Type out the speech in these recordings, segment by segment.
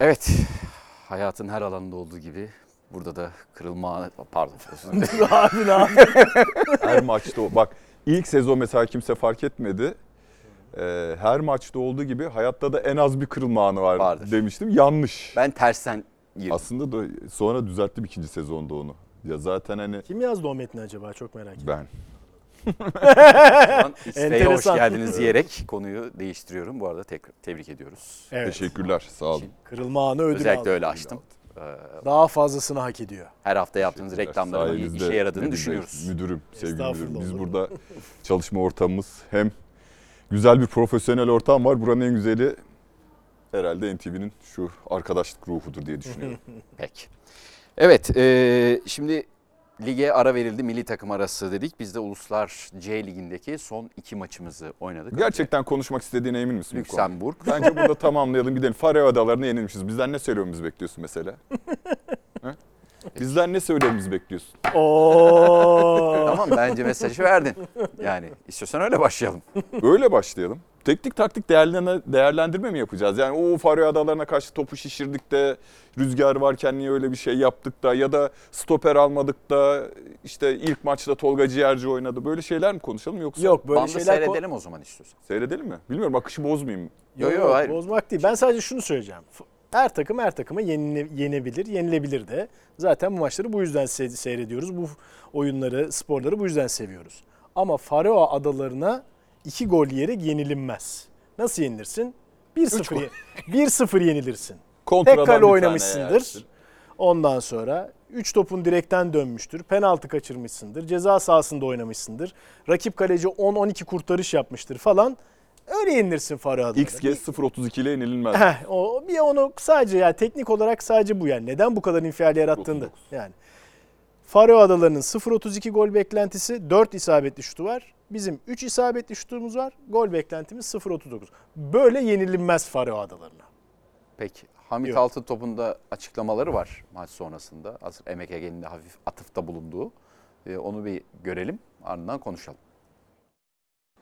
Evet, hayatın her alanında olduğu gibi burada da kırılma anı, pardon. abi ne? Her maçta o. Bak ilk sezon mesela kimse fark etmedi. Ee, her maçta olduğu gibi hayatta da en az bir kırılma anı var Vardır. demiştim. Yanlış. ben tersten girdim. Aslında da sonra düzelttim ikinci sezonda onu. Ya zaten hani Kim yazdı o metni acaba çok merak ediyorum. ben. İsveç'e hoş Enteresan. geldiniz diyerek konuyu değiştiriyorum. Bu arada tekrar tebrik ediyoruz. Evet. Teşekkürler. Sağ olun. Kırılma anı ödül Özellikle aldı. öyle açtım. Ee, Daha fazlasını hak ediyor. Her hafta yaptığınız reklamların iyi Sayenizde işe yaradığını düşünüyoruz. Müdürüm, sevgili Estağfurullah, müdürüm. Biz olur mu? burada çalışma ortamımız hem güzel bir profesyonel ortam var. Buranın en güzeli herhalde NTV'nin şu arkadaşlık ruhudur diye düşünüyorum. Peki. Evet, e, şimdi lige ara verildi, milli takım arası dedik. Biz de Uluslar C Ligi'ndeki son iki maçımızı oynadık. Gerçekten konuşmak istediğine emin misin? bu konuda? Lüksemburg. Bence burada tamamlayalım gidelim. Faroe Adaları'na yenilmişiz. Bizden ne söylememizi bekliyorsun mesela? Bizden ne söylememizi bekliyorsun? Oo. tamam bence mesajı verdin. Yani istiyorsan öyle başlayalım. Öyle başlayalım. Teknik taktik değerlendirme, değerlendirme mi yapacağız? Yani o Faroe Adaları'na karşı topu şişirdik de rüzgar varken niye öyle bir şey yaptık da ya da stoper almadık da işte ilk maçta Tolga Ciğerci oynadı. Böyle şeyler mi konuşalım yoksa Yok böyle Bandı şeyler seyredelim o zaman istiyorsan. seyredelim mi? Bilmiyorum akışı bozmayayım. Yo, yo, Yok, hayır. Bozmak değil. Ben sadece şunu söyleyeceğim. Her takım her takıma yenile- yenebilir, yenilebilir de. Zaten bu maçları bu yüzden se- seyrediyoruz. Bu oyunları, sporları bu yüzden seviyoruz. Ama Faroe Adalarına iki gol yiyerek yenilinmez. Nasıl yenilirsin? 1-0 ye- 1-0 yenilirsin. Tek kale oynamışsındır. Ondan sonra 3 topun direkten dönmüştür. Penaltı kaçırmışsındır. Ceza sahasında oynamışsındır. Rakip kaleci 10-12 kurtarış yapmıştır falan. Öyle yenilirsin Faroe Adalarına. XG 0.32 ile yenilmez. Heh, o bir onu sadece yani teknik olarak sadece bu yani. Neden bu kadar infial yarattığında 39. yani. Faroe Adaları'nın 0.32 gol beklentisi 4 isabetli şutu var. Bizim 3 isabetli şutumuz var. Gol beklentimiz 0.39. Böyle yenilmez Faroe Adaları'na. Peki. Hamit Yok. Altıntop'un da açıklamaları var maç sonrasında. Emek Ege'nin de hafif atıfta bulunduğu. Ee, onu bir görelim ardından konuşalım.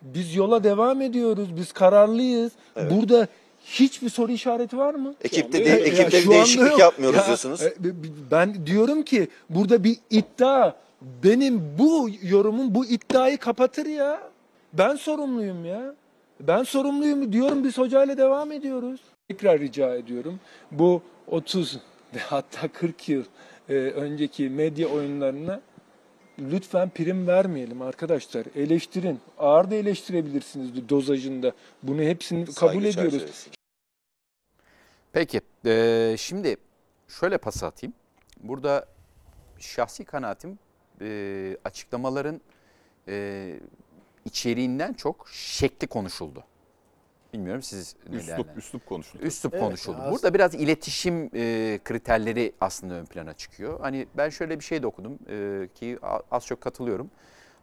Biz yola devam ediyoruz. Biz kararlıyız. Burada hiçbir soru işareti var mı? Ekipte Ya, değil, ya ekipte bir değişiklik yok. yapmıyoruz Ya, diyorsunuz. e, Ben diyorum ki burada bir iddia benim bu yorumum bu iddiayı kapatır ya. Ben sorumluyum ya. Ben sorumluyum diyorum biz hocayla devam ediyoruz. Tekrar rica ediyorum. Bu 30 ve hatta 40 yıl e, önceki medya oyunlarına lütfen prim vermeyelim arkadaşlar. Eleştirin. Ağır da eleştirebilirsiniz dozajında. Bunu hepsini kabul Saygı ediyoruz. çerçevesi. Peki. ee, şimdi şöyle pas atayım. Burada şahsi kanaatim ee, açıklamaların ee, içeriğinden çok şekli konuşuldu. Bilmiyorum siz ne Üslup, değerlendirdiniz? üslup konuştuk. Üslup Evet, konuşuldu. ya Burada biraz iletişim e, kriterleri aslında ön plana çıkıyor. Hani ben şöyle bir şey de okudum e, ki az çok katılıyorum.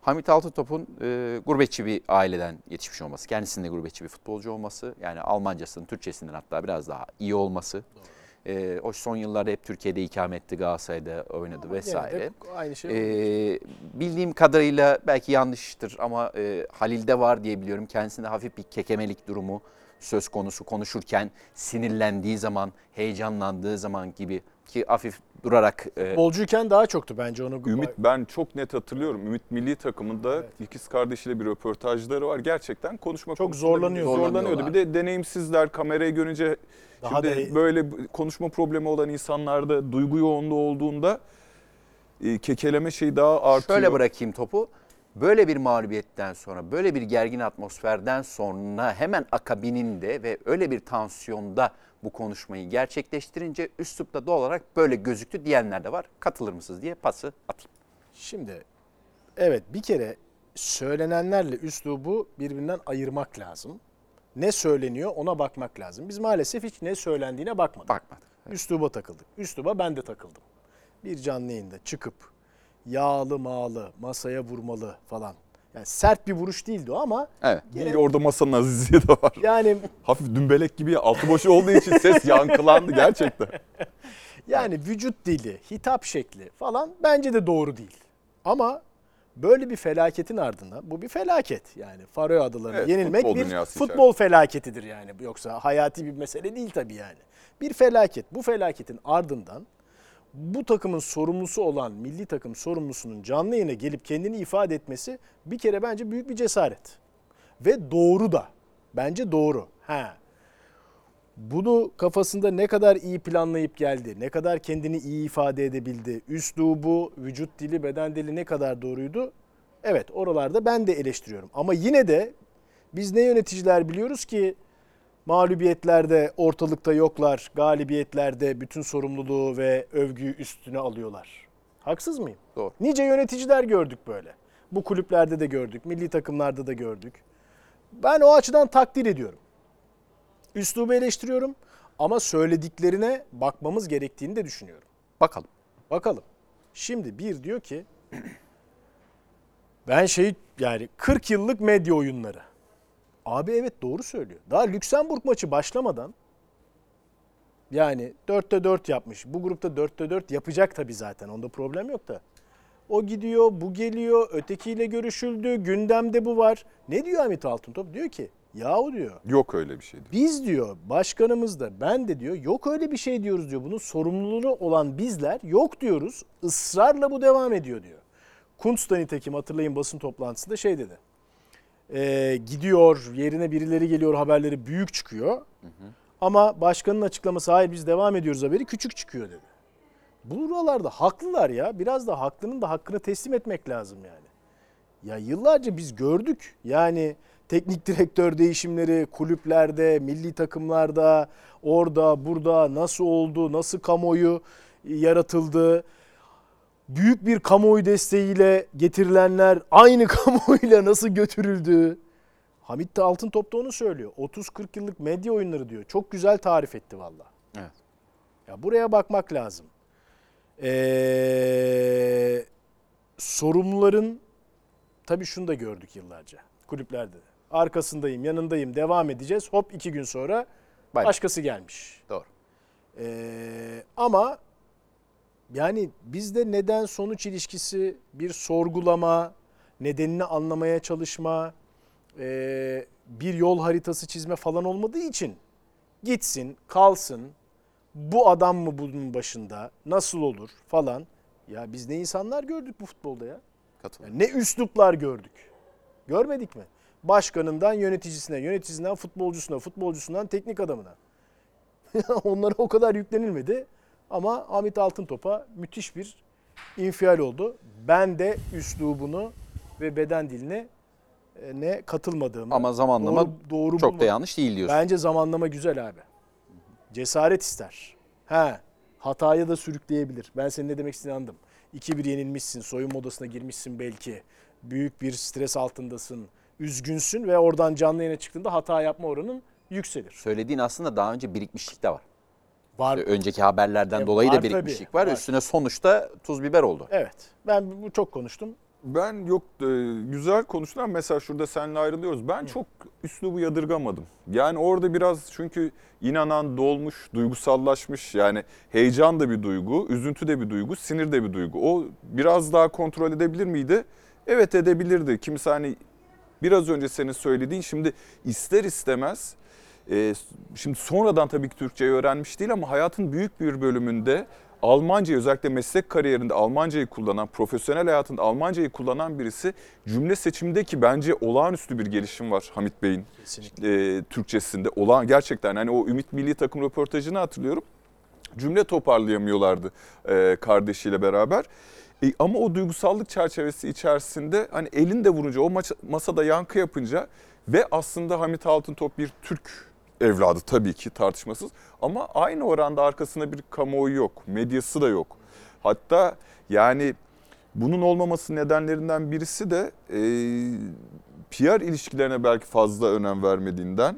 Hamit Altıntop'un e, gurbetçi bir aileden yetişmiş olması, kendisinin de gurbetçi bir futbolcu olması, yani Almancasının, Türkçesinden hatta biraz daha iyi olması. E, o son yıllarda hep Türkiye'de ikamet etti, Galatasaray'da oynadı Gene vesaire. aynı şey. Ee, bildiğim kadarıyla belki yanlıştır ama e, Halil'de var diye biliyorum. Kendisinde hafif bir kekemelik durumu söz konusu konuşurken sinirlendiği zaman, heyecanlandığı zaman gibi ki hafif durarak e, Futbolcuyken daha çoktu bence onu. Ümit ben çok net hatırlıyorum. Ümit milli takımında Evet. ikiz kardeşiyle bir röportajları var. Gerçekten konuşma Çok zorlanıyor. Zorlanıyordu. Bir de deneyimsizler kamerayı görünce Daha şimdi da- böyle konuşma problemi olan insanlarda duygu yoğunluğu olduğunda e, kekeleme şeyi daha artıyor. şöyle bırakayım topu. Böyle bir mağlubiyetten sonra, böyle bir gergin atmosferden sonra hemen akabininde ve öyle bir tansiyonda bu konuşmayı gerçekleştirince üslupta doğal olarak böyle gözüktü diyenler de var. Katılır mısınız diye pası atayım. Şimdi evet bir kere söylenenlerle üslubu birbirinden ayırmak lazım. Ne söyleniyor ona bakmak lazım. Biz maalesef hiç ne söylendiğine bakmadık. Bakmadık. Üsluba takıldık. Üsluba ben de takıldım. Bir canlı yayında çıkıp yağlı mağlı masaya vurmalı falan. Yani sert bir vuruş değildi o ama Evet. Bir orada masanın azizliği de var. yani Hafif dümbelek gibi altı boş olduğu için ses yankılandı gerçekten. Yani vücut dili, hitap şekli falan bence de doğru değil. Ama böyle bir felaketin ardından bu bir felaket yani Faroe Adaları'na Evet, yenilmek futbol bir futbol felaketidir yani. Yoksa hayati bir mesele değil tabii yani. Bir felaket. Bu felaketin ardından bu takımın sorumlusu olan milli takım sorumlusunun canlı yayına gelip kendini ifade etmesi bir kere bence büyük bir cesaret. Ve doğru da. Bence doğru. Ha. Bunu kafasında ne kadar iyi planlayıp geldi, ne kadar kendini iyi ifade edebildi, üslubu, vücut dili, beden dili ne kadar doğruydu? Evet oralarda ben de eleştiriyorum. Ama yine de biz ne yöneticiler biliyoruz ki mağlubiyetlerde ortalıkta yoklar, galibiyetlerde bütün sorumluluğu ve övgüyü üstüne alıyorlar. Haksız mıyım? Doğru. Nice yöneticiler gördük böyle. Bu kulüplerde de gördük, milli takımlarda da gördük. Ben o açıdan takdir ediyorum. Üslubu eleştiriyorum ama söylediklerine bakmamız gerektiğini de düşünüyorum. Bakalım. Bakalım. Şimdi bir diyor ki ben şey yani 40 yıllık medya oyunları. Abi evet doğru söylüyor. Daha Lüksemburg maçı başlamadan yani 4'te 4 yapmış. Bu grupta 4'te 4 yapacak tabii zaten. Onda problem yok da. O gidiyor, bu geliyor, ötekiyle görüşüldü, gündemde bu var. Ne diyor Hamit Altıntop? Diyor ki yahu diyor Yok öyle bir şey. diyor. biz diyor başkanımız da ben de diyor yok öyle bir şey diyoruz diyor. Bunun sorumluluğu olan bizler yok diyoruz. Israrla bu devam ediyor diyor. Kuntz da nitekim hatırlayın basın toplantısında şey dedi. Ee, gidiyor yerine birileri geliyor haberleri büyük çıkıyor. Ama başkanın açıklaması hayır biz devam ediyoruz haberi küçük çıkıyor dedi. Buralarda haklılar ya. Biraz da haklının da hakkını teslim etmek lazım yani. Ya yıllarca biz gördük. Yani teknik direktör değişimleri kulüplerde, milli takımlarda, orada, burada nasıl oldu, nasıl kamuoyu yaratıldı. Büyük bir kamuoyu desteğiyle getirilenler aynı kamuoyuyla nasıl götürüldü. Hamit de Altıntop da onu söylüyor. 30-40 yıllık medya oyunları diyor. Çok güzel tarif etti valla. Evet. Ya buraya bakmak lazım. Ee, sorumluların tabii şunu da gördük yıllarca kulüplerde. de. Arkasındayım, yanındayım, devam edeceğiz. Hop iki gün sonra Bay- başkası gelmiş. Doğru. Ee, ama yani bizde neden sonuç ilişkisi bir sorgulama, nedenini anlamaya çalışma, ee, bir yol haritası çizme falan olmadığı için gitsin, kalsın, bu adam mı bunun başında, nasıl olur falan. Ya biz ne insanlar gördük bu futbolda ya. Katılıyorum. Yani ne üsluplar gördük. Görmedik mi? Başkanından yöneticisine, yöneticisinden futbolcusuna, futbolcusundan teknik adamına. Onlara o kadar yüklenilmedi. Ama Hamit Altıntop'a müthiş bir infial oldu. Ben de üslubunu ve beden diline e, ne katılmadığımı. Ama zamanlama doğru, doğru çok da yanlış değil diyorsun. Bence zamanlama güzel abi. Cesaret ister. He, hataya da sürükleyebilir. Ben senin ne demek istediğini anladım. 2-1 yenilmişsin, soyunma odasına girmişsin belki. Büyük bir stres altındasın, üzgünsün ve oradan canlı yayına çıktığında hata yapma oranın yükselir. Söylediğin aslında daha önce birikmişlik de var. Var. Önceki haberlerden E, dolayı var da birikmişlik tabii, var. var. Üstüne sonuçta tuz biber oldu. Evet. Ben bu çok konuştum. Ben yok e, güzel konuştular. Mesela şurada seninle ayrılıyoruz. Ben çok üslubu yadırgamadım. Yani orada biraz çünkü inanan dolmuş, duygusallaşmış. Yani heyecan da bir duygu, üzüntü de bir duygu, sinir de bir duygu. O biraz daha kontrol edebilir miydi? Evet edebilirdi. Kimse hani biraz önce senin söylediğin şimdi ister istemez e, şimdi sonradan tabii ki Türkçeyi öğrenmiş değil ama hayatın büyük bir bölümünde Almanca özellikle meslek kariyerinde Almancayı kullanan, profesyonel hayatında Almancayı kullanan birisi cümle seçimindeki bence olağanüstü bir gelişim var Hamit Bey'in e, Türkçesinde. Olağan gerçekten hani o Ümit Milli Takım röportajını hatırlıyorum. Cümle toparlayamıyorlardı e, kardeşiyle beraber. E, ama o duygusallık çerçevesi içerisinde hani elinde vurunca o maç, masada yankı yapınca ve aslında Hamit Altıntop bir Türk evladı tabii ki tartışmasız ama aynı oranda arkasında bir kamuoyu yok, medyası da yok. Hatta yani bunun olmaması nedenlerinden birisi de e, PR ilişkilerine belki fazla önem vermediğinden,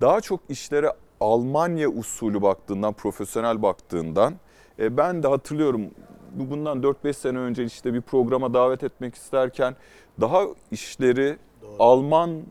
daha çok işlere Almanya usulü baktığından, profesyonel baktığından. E, ben de hatırlıyorum bundan 4-5 sene önce işte bir programa davet etmek isterken daha işleri Doğru. Alman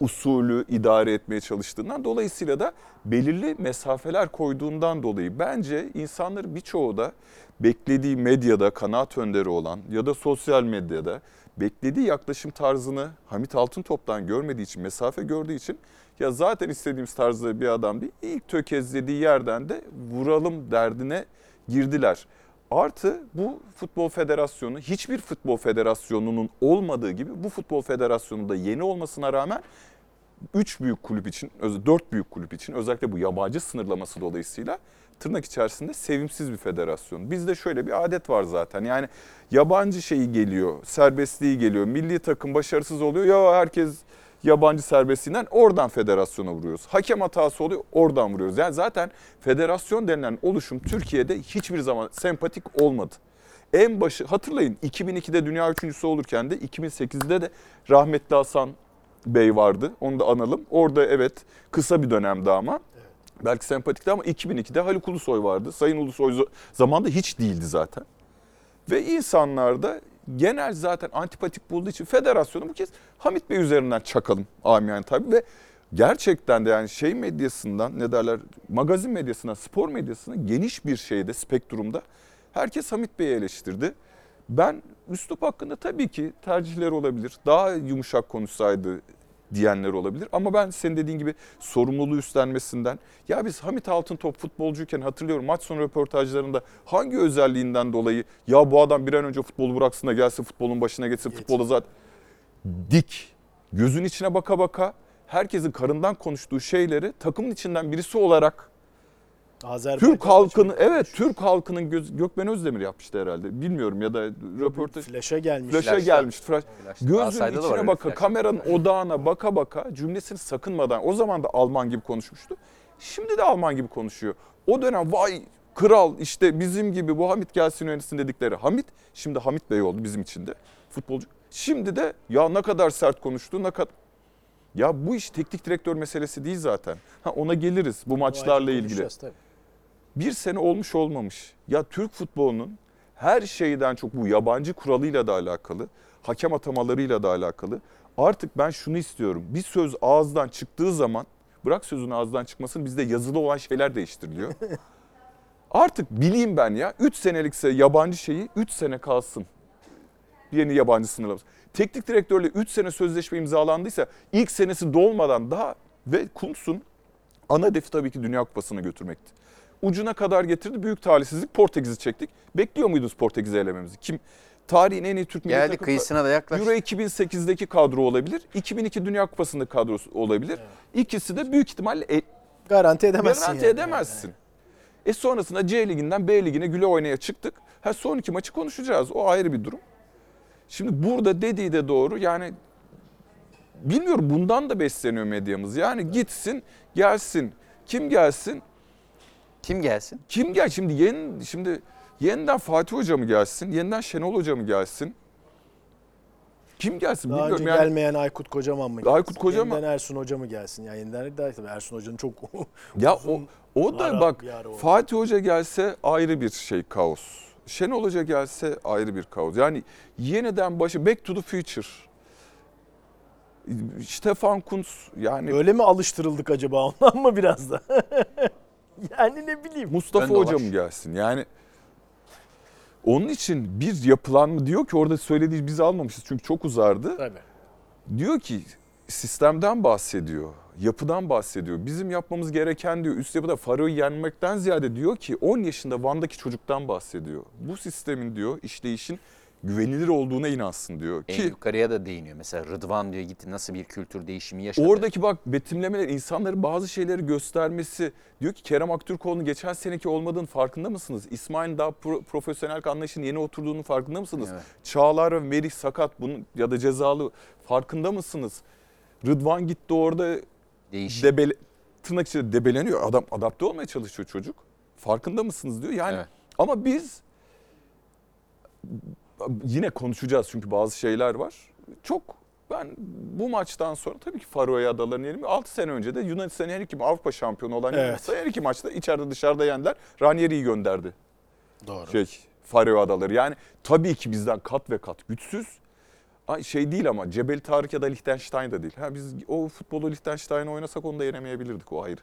usulü idare etmeye çalıştığından dolayısıyla da belirli mesafeler koyduğundan dolayı bence insanların birçoğu da beklediği medyada kanaat önderi olan ya da sosyal medyada beklediği yaklaşım tarzını Hamit Altıntop'tan görmediği için, mesafe gördüğü için ya zaten istediğimiz tarzda bir adam değil. İlk tökezlediği yerden de vuralım derdine girdiler. Artı bu futbol federasyonu hiçbir futbol federasyonunun olmadığı gibi bu futbol federasyonu da yeni olmasına rağmen 3 büyük kulüp için, 4 büyük kulüp için özellikle bu yabancı sınırlaması dolayısıyla tırnak içerisinde sevimsiz bir federasyon. Bizde şöyle bir adet var zaten. Yani yabancı şeyi geliyor, serbestliği geliyor. Milli takım başarısız oluyor. Ya herkes yabancı serbestliğinden oradan federasyona vuruyoruz. Hakem hatası oluyor oradan vuruyoruz. Yani zaten federasyon denilen oluşum Türkiye'de hiçbir zaman sempatik olmadı. En başı hatırlayın 2002'de dünya üçüncüsü olurken de 2008'de de rahmetli Hasan Bey vardı. Onu da analım. Orada evet kısa bir dönemdi ama. Belki sempatikti ama 2002'de Haluk Ulusoy vardı. Sayın Ulusoy zamanında hiç değildi zaten. Ve insanlar da genel zaten antipatik bulduğu için federasyonu bu kez Hamit Bey üzerinden çakalım amiyane tabii ve gerçekten de yani şey medyasından ne derler magazin medyasından spor medyasından geniş bir şeyde spektrumda herkes Hamit Bey'i eleştirdi. Ben üslup hakkında tabii ki tercihler olabilir. Daha yumuşak konuşsaydı diyenler olabilir. Ama ben senin dediğin gibi sorumluluğu üstlenmesinden ya biz Hamit Altıntop futbolcuyken hatırlıyorum maç sonu röportajlarında hangi özelliğinden dolayı ya bu adam bir an önce futbolu bıraksın da gelsin futbolun başına geçsin futbolda zaten dik gözün içine baka baka herkesin karından konuştuğu şeyleri takımın içinden birisi olarak Azerbaycan Türk halkının evet Türk halkının göz, Gökmen Özdemir yapmıştı herhalde. Bilmiyorum ya da röportaj Flaşa gelmiş. Flaşa gelmiş. Flaş. Gözünün Galatasaray'da da var içine baka, flash. kameranın odağına baka baka cümlesini sakınmadan o zaman da Alman gibi konuşmuştu. Şimdi de Alman gibi konuşuyor. O dönem vay kral işte bizim gibi bu Hamit gelsin yönetsin dedikleri Hamit şimdi Hamit Bey oldu bizim için de futbolcu. Şimdi de ya ne kadar sert konuştu ne kadar ya bu iş teknik direktör meselesi değil zaten. Ha ona geliriz bu maçlarla ilgili tabii. Bir sene olmuş olmamış. Ya Türk futbolunun her şeyden çok bu yabancı kuralıyla da alakalı, hakem atamalarıyla da alakalı. Artık ben şunu istiyorum. Bir söz ağızdan çıktığı zaman bırak sözün ağızdan çıkmasını bizde yazılı olan şeyler değiştiriliyor. Artık bileyim ben ya 3 senelikse yabancı şeyi 3 sene kalsın. Yeni yabancı sınırlaması. Teknik direktörle 3 sene sözleşme imzalandıysa ilk senesi dolmadan daha ve Kuntz'un ana hedefi tabii ki Dünya Kupası'na götürmekti. Ucuna kadar getirdi. Büyük talihsizlik Portekiz'i çektik. Bekliyor muydunuz Portekiz'i elememizi? Kim? Tarihin en iyi Türk milli Geldi takımı- kıyısına da yaklaştı. Euro 2008'deki kadro olabilir. 2002 Dünya Kupası'ndaki kadrosu olabilir. İkisi de büyük ihtimalle e, Garanti edemezsin garanti yani. edemezsin. E sonrasında C liginden B ligine güle oynaya çıktık. Ha son iki maçı konuşacağız. O ayrı bir durum. Şimdi burada dediği de doğru. Yani bilmiyorum bundan da besleniyor medyamız. Yani gitsin, gelsin. Kim gelsin? Kim gelsin? Kim gel şimdi yeni şimdi yeniden Fatih Hoca mı gelsin? Yeniden Şenol Hoca mı gelsin? Kim gelsin Daha önce bilmiyorum yani. gelmeyen Aykut Kocaman mı gelsin? Aykut Kocaman- Yeniden Ersun Hoca mı gelsin? Yani yeniden değil tabii Ersun Hoca'nın çok Ya o uzun o da ara- bak. Fatih Hoca gelse ayrı bir şey kaos. Şenol Hoca gelse ayrı bir kaos. Yani yeniden başı back to the future. Stefan Kuntz yani Öyle mi alıştırıldık acaba ondan mı biraz da? yani ne bileyim. Mustafa Ön dolaş. Hoca mı gelsin? Yani onun için bir yapılanma diyor ki orada söylediği biz almamışız çünkü çok uzardı. Tabii. Diyor ki sistemden bahsediyor. Yapıdan bahsediyor. Bizim yapmamız gereken diyor üst yapıda Faro'yu yenmekten ziyade diyor ki 10 yaşında Van'daki çocuktan bahsediyor. Bu sistemin diyor işleyişin güvenilir olduğuna inansın diyor. En Ki yukarıya da değiniyor. Mesela Rıdvan diyor gitti nasıl bir kültür değişimi yaşadı. Oradaki bak betimlemeler insanların bazı şeyleri göstermesi diyor ki Kerem Aktürkoğlu'nun geçen seneki olmadığının farkında mısınız? İsmail'in daha pro- profesyonel anlayışın yeni oturduğunun farkında mısınız? Evet. Çağlar ve Merih sakat bunun ya da cezalı farkında mısınız? Rıdvan gitti orada Değişim. debele, tırnak içinde debeleniyor. Adam adapte olmaya çalışıyor çocuk. Farkında mısınız diyor. Yani Evet. ama biz yine konuşacağız çünkü bazı şeyler var. Çok ben bu maçtan sonra tabii ki Faroe Adaları'nı yenim. 6 sene önce de Yunanistan'ı her iki Avrupa şampiyonu olan Evet. Yunanistan her iki maçta içeride dışarıda yendiler. Ranieri'yi gönderdi Doğru. şey Faroe Adaları. Yani tabii ki bizden kat ve kat güçsüz. Ay şey değil ama Cebel Tarık ya da Liechtenstein da değil. Ha biz o futbolu Liechtenstein'e oynasak onu da yenemeyebilirdik o ayrı.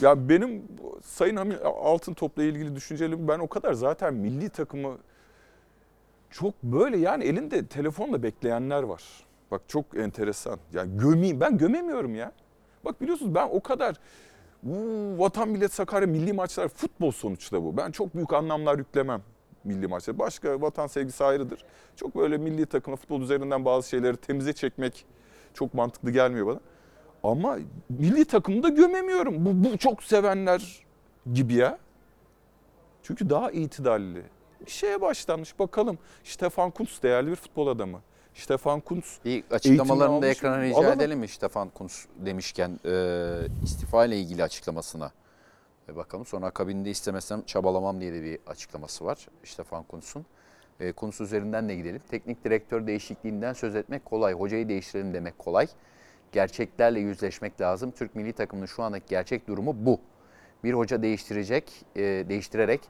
Ya benim Sayın Altın Top'la ilgili düşüncelerim ben o kadar zaten milli takımı çok böyle yani elinde telefonla bekleyenler var. Bak çok enteresan. Yani gömeyim ben gömemiyorum ya. Bak biliyorsunuz ben o kadar "Uuu, vatan millet Sakarya milli maçlar futbol sonuçta bu. Ben çok büyük anlamlar yüklemem milli maçlara. Başka vatan sevgisi ayrıdır. Çok böyle milli takımla futbol üzerinden bazı şeyleri temize çekmek çok mantıklı gelmiyor bana. Ama milli takımı da gömemiyorum. Bu, bu çok sevenler gibi ya. Çünkü daha itidalli. Bir şeye başlanmış bakalım. Stefan Kuntz değerli bir futbol adamı. Stefan Kuntz Bir açıklamalarını da ekrana rica Alalım. edelim mi Stefan Kuntz demişken e, istifa ile ilgili açıklamasına. Ve bakalım sonra akabinde istemezsem çabalamam diye de bir açıklaması var Stefan Kuntz'un. E, Kuntz üzerinden de gidelim. Teknik direktör değişikliğinden söz etmek kolay. Hocayı değiştirelim demek kolay. Gerçeklerle yüzleşmek lazım. Türk milli takımının şu andaki gerçek durumu bu. Bir hoca değiştirecek, e, değiştirerek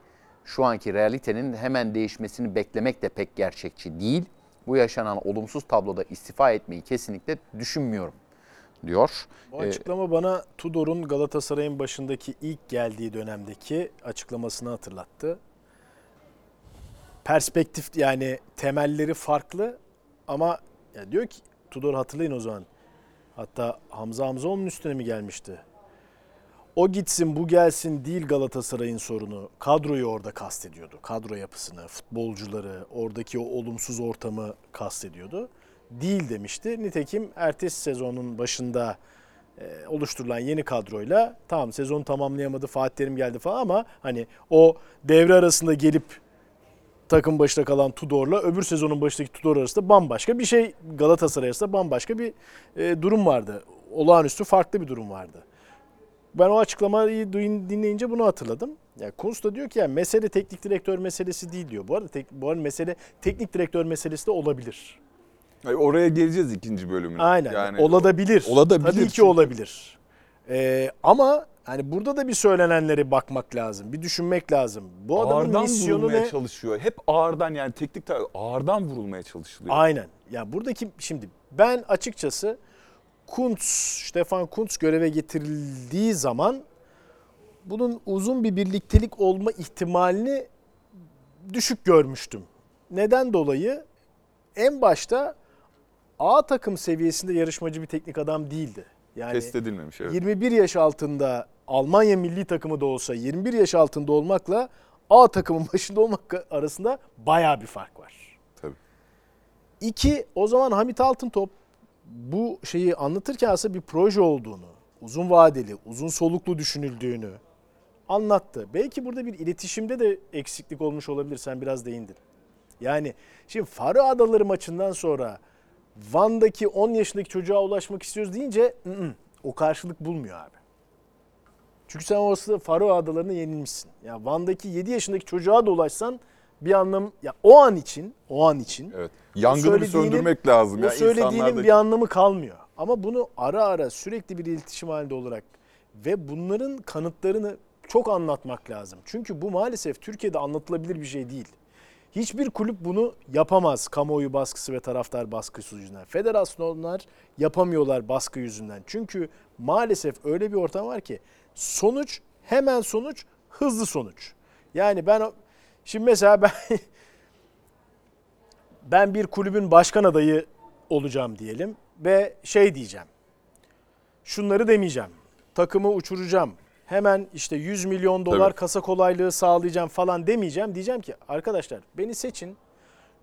şu anki realitenin hemen değişmesini beklemek de pek gerçekçi değil. Bu yaşanan olumsuz tabloda istifa etmeyi kesinlikle düşünmüyorum diyor. Bu Ee, açıklama bana Tudor'un Galatasaray'ın başındaki ilk geldiği dönemdeki açıklamasını hatırlattı. Perspektif yani temelleri farklı ama ya diyor ki Tudor hatırlayın o zaman. Hatta Hamza Hamzaoğlu'nun üstüne mi gelmişti? O gitsin bu gelsin değil Galatasaray'ın sorunu. Kadroyu orada kastediyordu. Kadro yapısını, futbolcuları, oradaki o olumsuz ortamı kastediyordu. Değil demişti. Nitekim ertesi sezonun başında e, oluşturulan yeni kadroyla tamam sezon tamamlayamadı Fatih Terim geldi falan ama hani o devre arasında gelip takım başında kalan Tudor'la öbür sezonun başındaki Tudor arasında bambaşka bir şey Galatasaray arasında bambaşka bir e, durum vardı. Olağanüstü farklı bir durum vardı. Ben o açıklamayı dinleyince bunu hatırladım. Ya Kuntz da diyor ki ya mesele teknik direktör meselesi değil diyor. Bu arada tek, bu arada mesele teknik direktör meselesi de olabilir. Ay, oraya geleceğiz ikinci bölümüne. Aynen. Yani olabilir. olabilir Tabii ki çünkü. olabilir. Ee, ama hani burada da bir söylenenlere bakmak lazım. Bir düşünmek lazım. Bu adamın ağırdan misyonu vurulmaya ne? çalışıyor. Hep ağırdan yani teknik ağırdan vurulmaya çalışılıyor. Aynen. Ya buradaki şimdi ben açıkçası Kuntz, Stefan Kuntz göreve getirildiği zaman bunun uzun bir birliktelik olma ihtimalini düşük görmüştüm. Neden dolayı? En başta A takım seviyesinde yarışmacı bir teknik adam değildi. Yani Test edilmemiş evet. 21 yaş altında Almanya milli takımı da olsa 21 yaş altında olmakla A takımın başında olmak arasında baya bir fark var. Tabii. İki, o zaman Hamit Altıntop bu şeyi anlatırken aslında bir proje olduğunu, uzun vadeli, uzun soluklu düşünüldüğünü anlattı. Belki burada bir iletişimde de eksiklik olmuş olabilir. Sen biraz değindin. Yani şimdi Faro Adaları maçından sonra Van'daki 10 yaşındaki çocuğa ulaşmak istiyoruz deyince ı -ı, o karşılık bulmuyor abi. Çünkü sen orası Faro Adaları'na yenilmişsin. Ya Van'daki 7 yaşındaki çocuğa da ulaşsan bir anlam ya o an için, o an için Evet. Yangını bir söndürmek lazım. ya. söylediğinin İnsanlardaki- bir anlamı kalmıyor. Ama bunu ara ara sürekli bir iletişim halinde olarak ve bunların kanıtlarını çok anlatmak lazım. Çünkü bu maalesef Türkiye'de anlatılabilir bir şey değil. Hiçbir kulüp bunu yapamaz kamuoyu baskısı ve taraftar baskısı yüzünden. Federasyonlar yapamıyorlar baskı yüzünden. Çünkü maalesef öyle bir ortam var ki sonuç hemen sonuç hızlı sonuç. Yani ben şimdi mesela ben ben bir kulübün başkan adayı olacağım diyelim ve şey diyeceğim. Şunları demeyeceğim. Takımı uçuracağım. Hemen işte 100 milyon dolar Tabii. kasa kolaylığı sağlayacağım falan demeyeceğim. Diyeceğim ki arkadaşlar beni seçin.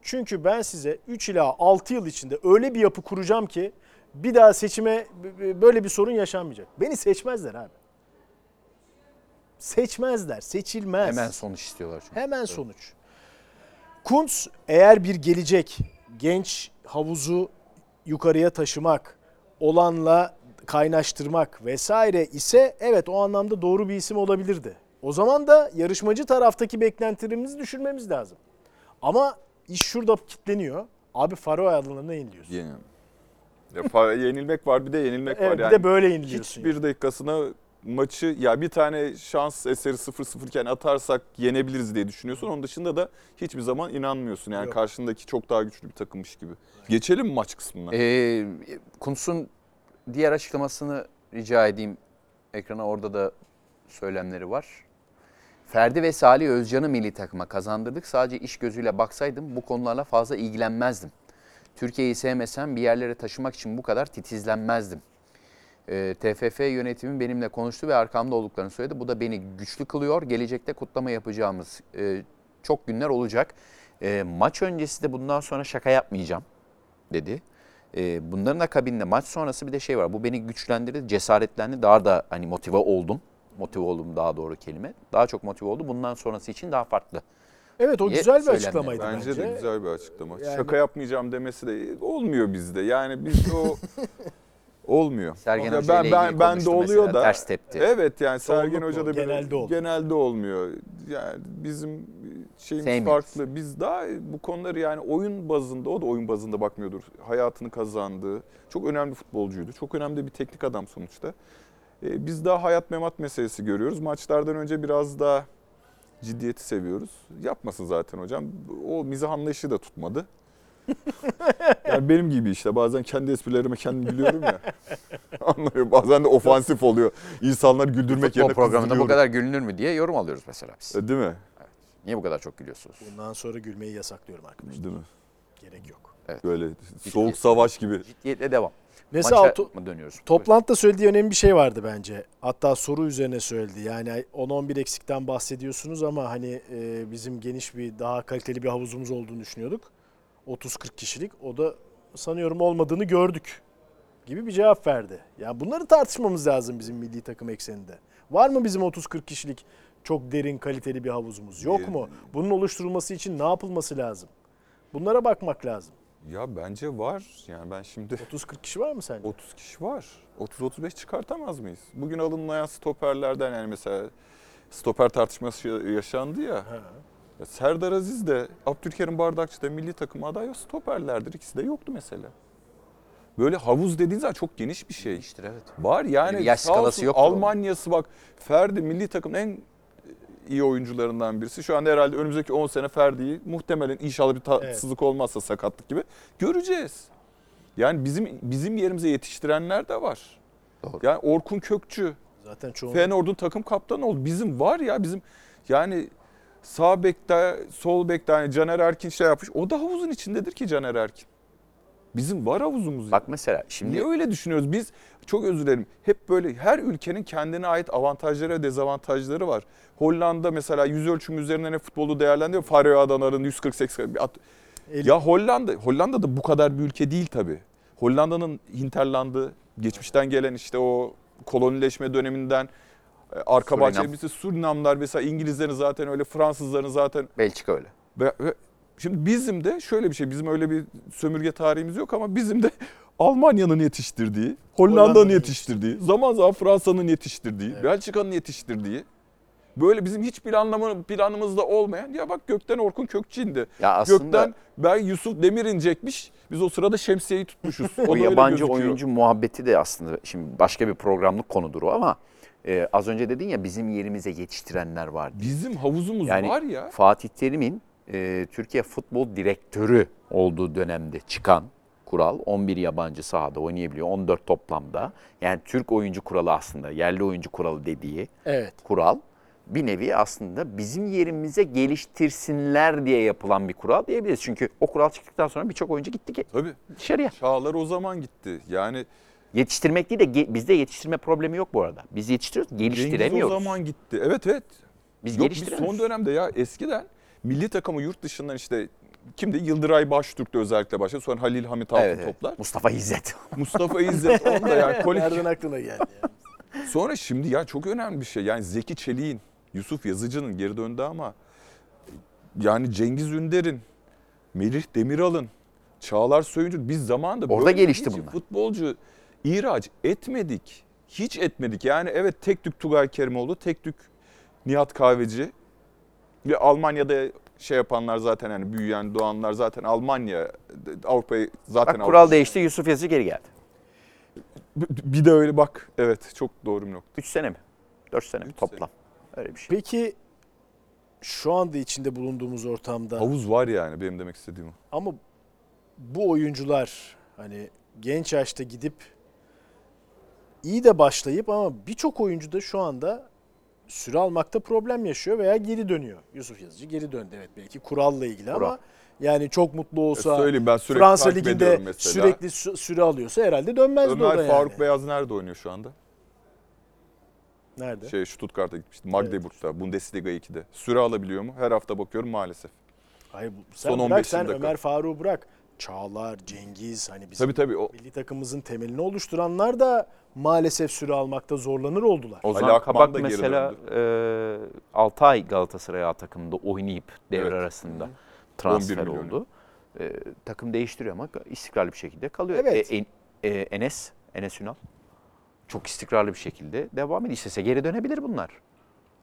Çünkü ben size 3 ila 6 yıl içinde öyle bir yapı kuracağım ki bir daha seçime böyle bir sorun yaşanmayacak. Beni seçmezler abi. Seçmezler, seçilmez. Hemen sonuç istiyorlar çünkü. Hemen sonuç. Kuntz eğer bir gelecek genç havuzu yukarıya taşımak, olanla kaynaştırmak vesaire ise evet o anlamda doğru bir isim olabilirdi. O zaman da yarışmacı taraftaki beklentilerimizi düşürmemiz lazım. Ama iş şurada kitleniyor. Abi Faro adalarına yeniliyorsun. Yani. Ya, yenilmek var bir de yenilmek Evet var. bir Yani de böyle yeniliyorsun. hiçbir dakikasına maçı ya bir tane şans eseri 0-0 iken atarsak yenebiliriz diye düşünüyorsun. Onun dışında da hiçbir zaman inanmıyorsun. Yani Yok. karşındaki çok daha güçlü bir takımmış gibi. Geçelim mi maç kısmına? Ee, Kuntz'un diğer açıklamasını rica edeyim. Ekrana orada da söylemleri var. Ferdi ve Salih Özcan'ı milli takıma kazandırdık. Sadece iş gözüyle baksaydım bu konularla fazla ilgilenmezdim. Türkiye'yi sevmesem bir yerlere taşımak için bu kadar titizlenmezdim. Ee, TFF yönetimin benimle konuştu ve arkamda olduklarını söyledi. Bu da beni güçlü kılıyor. Gelecekte kutlama yapacağımız e, çok günler olacak. E, maç öncesi de bundan sonra şaka yapmayacağım dedi. E, bunların akabinde maç sonrası bir de şey var. Bu beni güçlendirdi, cesaretlendi. Daha da hani motive oldum. Motive oldum daha doğru kelime. Daha çok motive oldu. Bundan sonrası için daha farklı. Evet o diye güzel bir söylemler. açıklamaydı Bence, bence. de güzel bir açıklama. Yani- Şaka yapmayacağım demesi de olmuyor bizde. Yani biz o olmuyor. Sergen Hoca ben ben ben de oluyor mesela, da ters tepti. Evet yani Sergen Çoğunlukla Hoca da genelde oluyor. genelde olmuyor. Yani bizim şeyimiz Sevmiyoruz. farklı. Biz daha bu konuları yani oyun bazında o da oyun bazında bakmıyordur. Hayatını kazandığı çok önemli futbolcuydu. Çok önemli bir teknik adam sonuçta. Ee, biz daha hayat memat meselesi görüyoruz. Maçlardan önce biraz daha ciddiyeti seviyoruz. Yapmasın zaten hocam. O mizah anlayışı da tutmadı. Yani benim gibi işte bazen kendi esprilerime kendim gülüyorum ya. Anlıyor. Bazen de ofansif oluyor. İnsanları güldürmek Futbol yerine programında bu kadar gülünür mü diye yorum alıyoruz mesela biz. E, Değil mi? Niye bu kadar çok gülüyorsunuz? Bundan sonra gülmeyi yasaklıyorum arkadaşlar. Değil mi? Gerek yok. Böyle soğuk savaş gibi. Ciddiyetle devam. Mesela Maça to- mı dönüyoruz? toplantıda söylediği önemli bir şey vardı bence. Hatta soru üzerine söyledi. Yani 10-11 eksikten bahsediyorsunuz ama hani e, bizim geniş bir daha kaliteli bir havuzumuz olduğunu düşünüyorduk. 30-40 kişilik. O da sanıyorum olmadığını gördük gibi bir cevap verdi. Yani bunları tartışmamız lazım bizim milli takım ekseninde. Var mı bizim 30-40 kişilik çok derin kaliteli bir havuzumuz? Yok mu? Bunun oluşturulması için ne yapılması lazım? Bunlara bakmak lazım. Ya bence var. Yani ben şimdi 30-40 kişi var mı sence? 30 kişi var. 30-35 çıkartamaz mıyız? Bugün alınmayan stoperlerden yani mesela stoper tartışması yaşandı ya. Ha. Ya Serdar Aziz de Abdülkerim Bardakçı da milli takım adayı stoperlerdir. İkisi de yoktu mesela. Böyle havuz dediğin zaman çok geniş bir şey. İşte evet. Var yani Bir yaş sağ skalası olsun yoktur onun. Almanya'sı bak Ferdi milli takımın en iyi oyuncularından birisi. Şu anda herhalde önümüzdeki 10 sene Ferdi'yi muhtemelen inşallah bir tatsızlık olmazsa sakatlık gibi göreceğiz. Yani bizim bizim yerimize yetiştirenler de var. Doğru. Yani Orkun Kökçü, Zaten çoğu Feyenoord'un takım kaptanı oldu. Bizim var ya bizim yani sağ bekte, sol bekte hani Caner Erkin şey yapmış. O da havuzun içindedir ki Caner Erkin. Bizim var havuzumuz. ya. Bak mesela şimdi Niye öyle düşünüyoruz? Biz çok özür dilerim. Hep böyle her ülkenin kendine ait avantajları ve dezavantajları var. Hollanda mesela yüz ölçümü üzerinden hep futbolu değerlendiriyor. Faroe Adaların 140-80 bir at- El- Ya Hollanda, Hollanda da bu kadar bir ülke değil tabii. Hollanda'nın hinterlandı, geçmişten gelen işte o kolonileşme döneminden arka Surinam. bahçe birisi Surinamlar mesela İngilizlerin zaten öyle Fransızların zaten Belçika öyle. ve, ve şimdi bizim de şöyle bir şey, bizim öyle bir sömürge tarihimiz yok ama bizim de Almanya'nın yetiştirdiği, Hollanda'nın Hollanda'nın yetiştirdiği, zaman zaman Fransa'nın yetiştirdiği, Evet. Belçika'nın yetiştirdiği, böyle bizim hiç planlama, planımızda olmayan, ya bak gökten Orkun Kökçü indi. Ya aslında Gökten ben Yusuf Demir inecekmiş, biz o sırada şemsiyeyi tutmuşuz. O, yabancı oyuncu muhabbeti de aslında şimdi başka bir programlık konudur o ama e, az önce dedin ya bizim yerimize yetiştirenler var diye. Bizim havuzumuz Yani var ya. Fatih Terim'in e, Türkiye Futbol Direktörü olduğu dönemde çıkan kural 11 yabancı sahada oynayabiliyor 14 toplamda. Yani Türk oyuncu kuralı aslında yerli oyuncu kuralı dediği Evet. kural bir nevi aslında bizim yerimize geliştirsinler diye yapılan bir kural diyebiliriz. Çünkü o kural çıktıktan sonra birçok oyuncu gitti ki Tabii. dışarıya. Çağlar o zaman gitti. Yani Yetiştirmek değil de ge- bizde yetiştirme problemi yok bu arada. Biz yetiştiriyoruz, Cengiz geliştiremiyoruz. o zaman gitti. Evet evet. Biz Yok biz geliştiremiyoruz. son dönemde ya eskiden milli takımı yurt dışından işte kimdi? Yıldıray Baştürk'te özellikle başladı. Sonra Halil Hamit Altın Evet, evet. toplar. Mustafa İzzet. Mustafa İzzet onu da yani kolektif. Nereden aklına geldi ya? Sonra şimdi ya çok önemli bir şey. Yani Zeki Çelik'in, Yusuf Yazıcı'nın geri döndü ama yani Cengiz Ünder'in, Melih Demiral'ın, Çağlar Söyüncü biz zamanında Orada böyle gelişti bunlar. Futbolcu ihraç etmedik. Hiç etmedik. Yani evet tek tük Tugay Kerimoğlu, tek tük Nihat Kahveci ve Almanya'da şey yapanlar zaten hani büyüyen doğanlar zaten Almanya Avrupa'yı zaten Bak kural değişti, Yusuf Yazıcı geri geldi. Bir de öyle bak evet çok doğru bir nokta. 3 sene mi? 4 sene Üç toplam. Öyle bir şey. Peki şu anda içinde bulunduğumuz ortamda Havuz var yani benim demek istediğim o. ama bu oyuncular hani genç yaşta gidip iyi de başlayıp ama birçok oyuncu da şu anda süre almakta problem yaşıyor veya geri dönüyor. Yusuf Yazıcı geri döndü evet belki kuralla ilgili Kural. ama yani çok mutlu olsa E söyleyeyim ben sürekli Fransa Ligi'nde sürekli sü- süre alıyorsa herhalde dönmezdi Ömer yani. Faruk Beyaz nerede oynuyor şu anda? Nerede? Şey Stuttgart'a gitmişti. Magdeburg'da, Bundesliga 2'de. Süre alabiliyor mu? Her hafta bakıyorum maalesef. Hayır, sen Son bırak 15 sen yılda Ömer Faruk'u bırak. Çağlar, Cengiz hani bizim Tabii tabii. O, milli takımımızın temelini oluşturanlar da maalesef süre almakta zorlanır oldular. Ozan Ali Akman da mesela e, 6 ay Galatasaray A takımında oynayıp devre Evet. arasında transfer 11 milyon. oldu. E, takım değiştiriyor ama istikrarlı bir şekilde kalıyor. Evet. E, en- e, Enes, Enes Ünal çok istikrarlı bir şekilde devam ediyor. İstese geri dönebilir bunlar.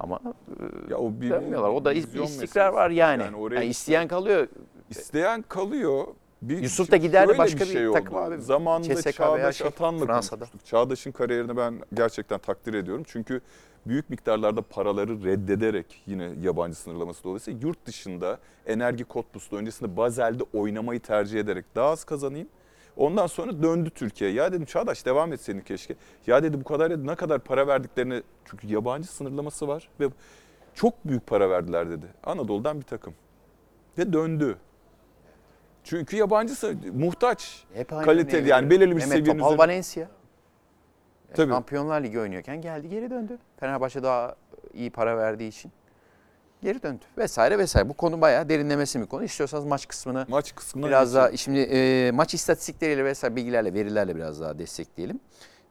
Ama e, ya o bir dönmüyorlar. O da bir istikrar meselesi. var yani. Yani oraya Yani isteyen kalıyor. İsteyen kalıyor. Bir, Yusuf da giderdi şöyle başka bir şey takım oldu. abi. Zamanında veya Çağdaş şey, Atan'la Fransa'da. konuşmuştuk. Çağdaş'ın kariyerini ben gerçekten takdir ediyorum. Çünkü büyük miktarlarda paraları reddederek yine yabancı sınırlaması dolayısıyla yurt dışında Enerji Cottbus'ta öncesinde Basel'de oynamayı tercih ederek daha az kazanayım. Ondan sonra döndü Türkiye. Ya dedim Çağdaş devam etseydin keşke. Ya dedi bu kadar ne kadar para verdiklerini çünkü yabancı sınırlaması var ve çok büyük para verdiler dedi. Anadolu'dan bir takım. Ve döndü. Çünkü yabancısı muhtaç. Hep aynı Kaliteli yani belirli bir Mehmet seviyenin Topal üzerine- Valencia. Yani Tabii. Şampiyonlar Ligi oynuyorken geldi geri döndü. Fenerbahçe daha iyi para verdiği için geri döndü vesaire vesaire. Bu konu bayağı derinlemesi bir konu. İstiyorsanız maç kısmını Maç kısmına biraz geçelim. daha şimdi e, maç istatistikleriyle vesaire bilgilerle verilerle biraz daha destekleyelim.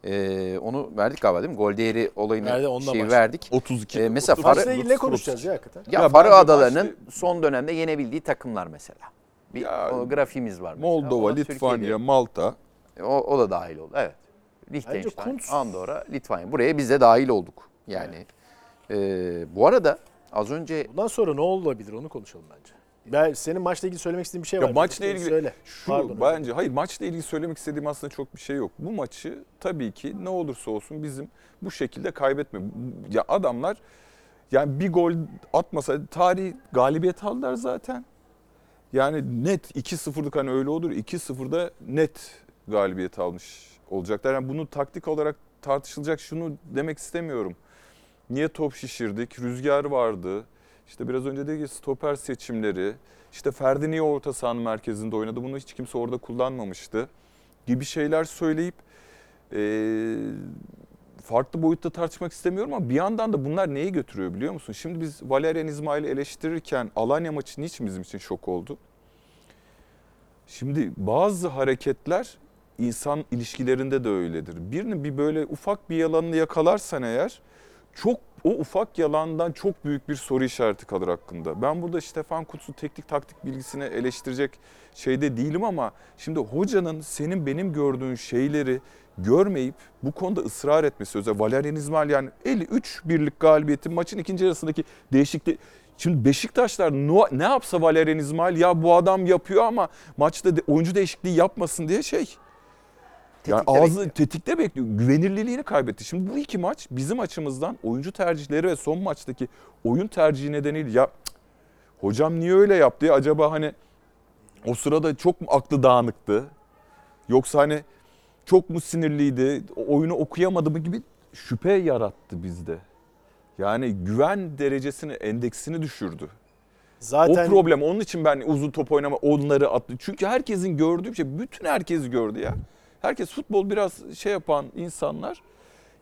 E, onu verdik galiba değil mi? Gol değeri olayını Verdi, onunla şeyi başladık. verdik. 32. Ee, mesela 30, Fare- Maçla ilgili ne konuşacağız ya hakikaten? Ya, Ya Faroe bence Adaları'nın başta- son dönemde yenebildiği takımlar mesela. Bir Ya, o grafiğimiz var mesela. Moldova, Litvanya, Türkiye'de. Malta. O, o da dahil oldu. Evet. Liechtenstein, Kuntz- Andorra, Litvanya. Buraya biz de dahil olduk. Yani e, bu arada az önce Bundan sonra ne olabilir onu konuşalım bence. Ben senin maçla ilgili söylemek istediğin bir şey Ya var. maçla ilgili söyle. Şu Pardon, bence hayır maçla ilgili söylemek istediğim aslında çok bir şey yok. Bu maçı tabii ki ne olursa olsun bizim bu şekilde kaybetme. Ya adamlar yani bir gol atmasa tarihi galibiyet aldılar zaten. Yani net 2-0'lık hani öyle olur 2-0'da net galibiyet almış olacaklar. Yani bunu taktik olarak tartışılacak şunu demek istemiyorum. Niye top şişirdik? Rüzgar vardı. İşte biraz önce de stoper seçimleri. İşte Ferdi niye orta sahanın merkezinde oynadı? Bunu hiç kimse orada kullanmamıştı. Gibi şeyler söyleyip eee, farklı boyutta tartışmak istemiyorum ama bir yandan da bunlar neyi götürüyor biliyor musun? Şimdi biz Valerian İsmail'i eleştirirken Alanya maçı niçin bizim için şok oldu? Şimdi bazı hareketler insan ilişkilerinde de öyledir. Birinin bir böyle ufak bir yalanını yakalarsan eğer çok o ufak yalandan çok büyük bir soru işareti kalır hakkında. Ben burada Stefan Kutz'u teknik taktik bilgisine eleştirecek şeyde değilim ama şimdi hocanın senin benim gördüğün şeyleri görmeyip bu konuda ısrar etmesi özel Valerian İsmail yani 53 birlik galibiyetin maçın ikinci yarısındaki değişiklik Şimdi Beşiktaşlar ne yapsa Valerian İsmail ya bu adam yapıyor ama maçta oyuncu değişikliği yapmasın diye şey. Yani Tetikte ağzı bekliyor. tetikte bekliyor. Güvenirliliğini kaybetti. Şimdi bu iki maç bizim açımızdan oyuncu tercihleri ve son maçtaki oyun tercihi nedeniyle ya hocam niye öyle yaptı ya acaba hani o sırada çok mu aklı dağınıktı? Yoksa hani çok mu sinirliydi? Oyunu okuyamadı mı gibi şüphe yarattı bizde. Yani güven derecesini, endeksini düşürdü. Zaten O problem. Onun için ben uzun top oynama onları attı. Çünkü herkesin gördüğü şey. Bütün herkes gördü ya. Herkes futbol biraz şey yapan insanlar.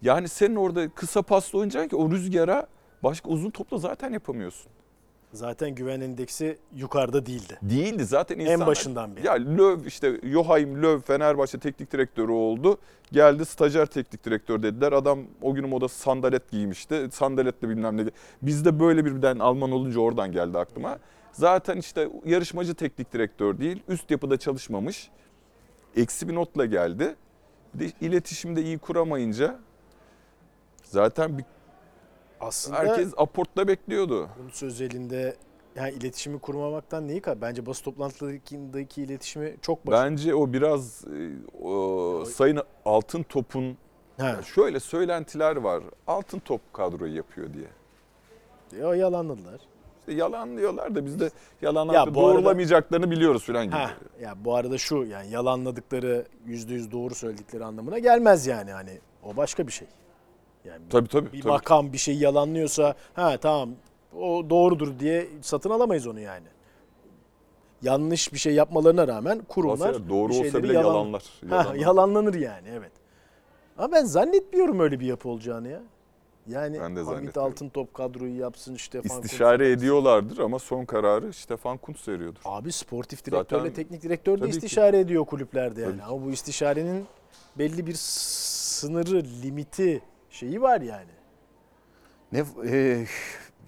Yani senin orada kısa pasla oynayacaksın ki o rüzgara başka uzun topla zaten yapamıyorsun. Zaten güven endeksi yukarıda değildi. Değildi zaten insanlar. başından beri. Ya Löw işte Joachim Löw Fenerbahçe teknik direktörü oldu. Geldi stajyer teknik direktör dediler. Adam o gün moda sandalet giymişti. Sandaletle bilmem ne. Bizde böyle birden Alman olunca oradan geldi aklıma. Zaten işte yarışmacı teknik direktör değil. Üst yapıda çalışmamış. Eksi bir notla geldi. Bir de iletişimde iyi kuramayınca zaten bir, Aslında herkes aportta bekliyordu. Kuntz özelinde yani iletişimi kurmamaktan neyi kay? Bence basın toplantılarındaki iletişimi çok başarılı. Bence o biraz e, o, Sayın Altın Top'un Ha. Şöyle söylentiler var. Altın top kadroyu yapıyor diye. O yalanladılar. İşte yalanlıyorlar da biz de yalanlar Ya bu arada- doğrulamayacaklarını biliyoruz falan gibi. Ha, ya bu arada şu yani yalanladıkları yüzde yüz doğru söyledikleri anlamına gelmez yani hani o başka bir şey. Yani Tabii tabii. bir tabii. makam bir şey yalanlıyorsa ha tamam o doğrudur diye satın alamayız onu yani. Yanlış bir şey yapmalarına rağmen kurumlar Aslında doğru bir olsa bile yalan- yalanlar. Ha, yalanlanır yani evet. Ama ben zannetmiyorum öyle bir yapı olacağını ya. Yani Ben de Hamit zannetmiyorum. Altıntop kadroyu yapsın Stefan Kuntz. İstişare ediyorlardır ama son kararı Stefan Kuntz veriyordur. Abi sportif direktörle Zaten- teknik direktör de Tabii ki. istişare ediyor kulüplerde yani. Tabii. Ama bu istişarenin belli bir sınırı, limiti şeyi var yani. Ne e,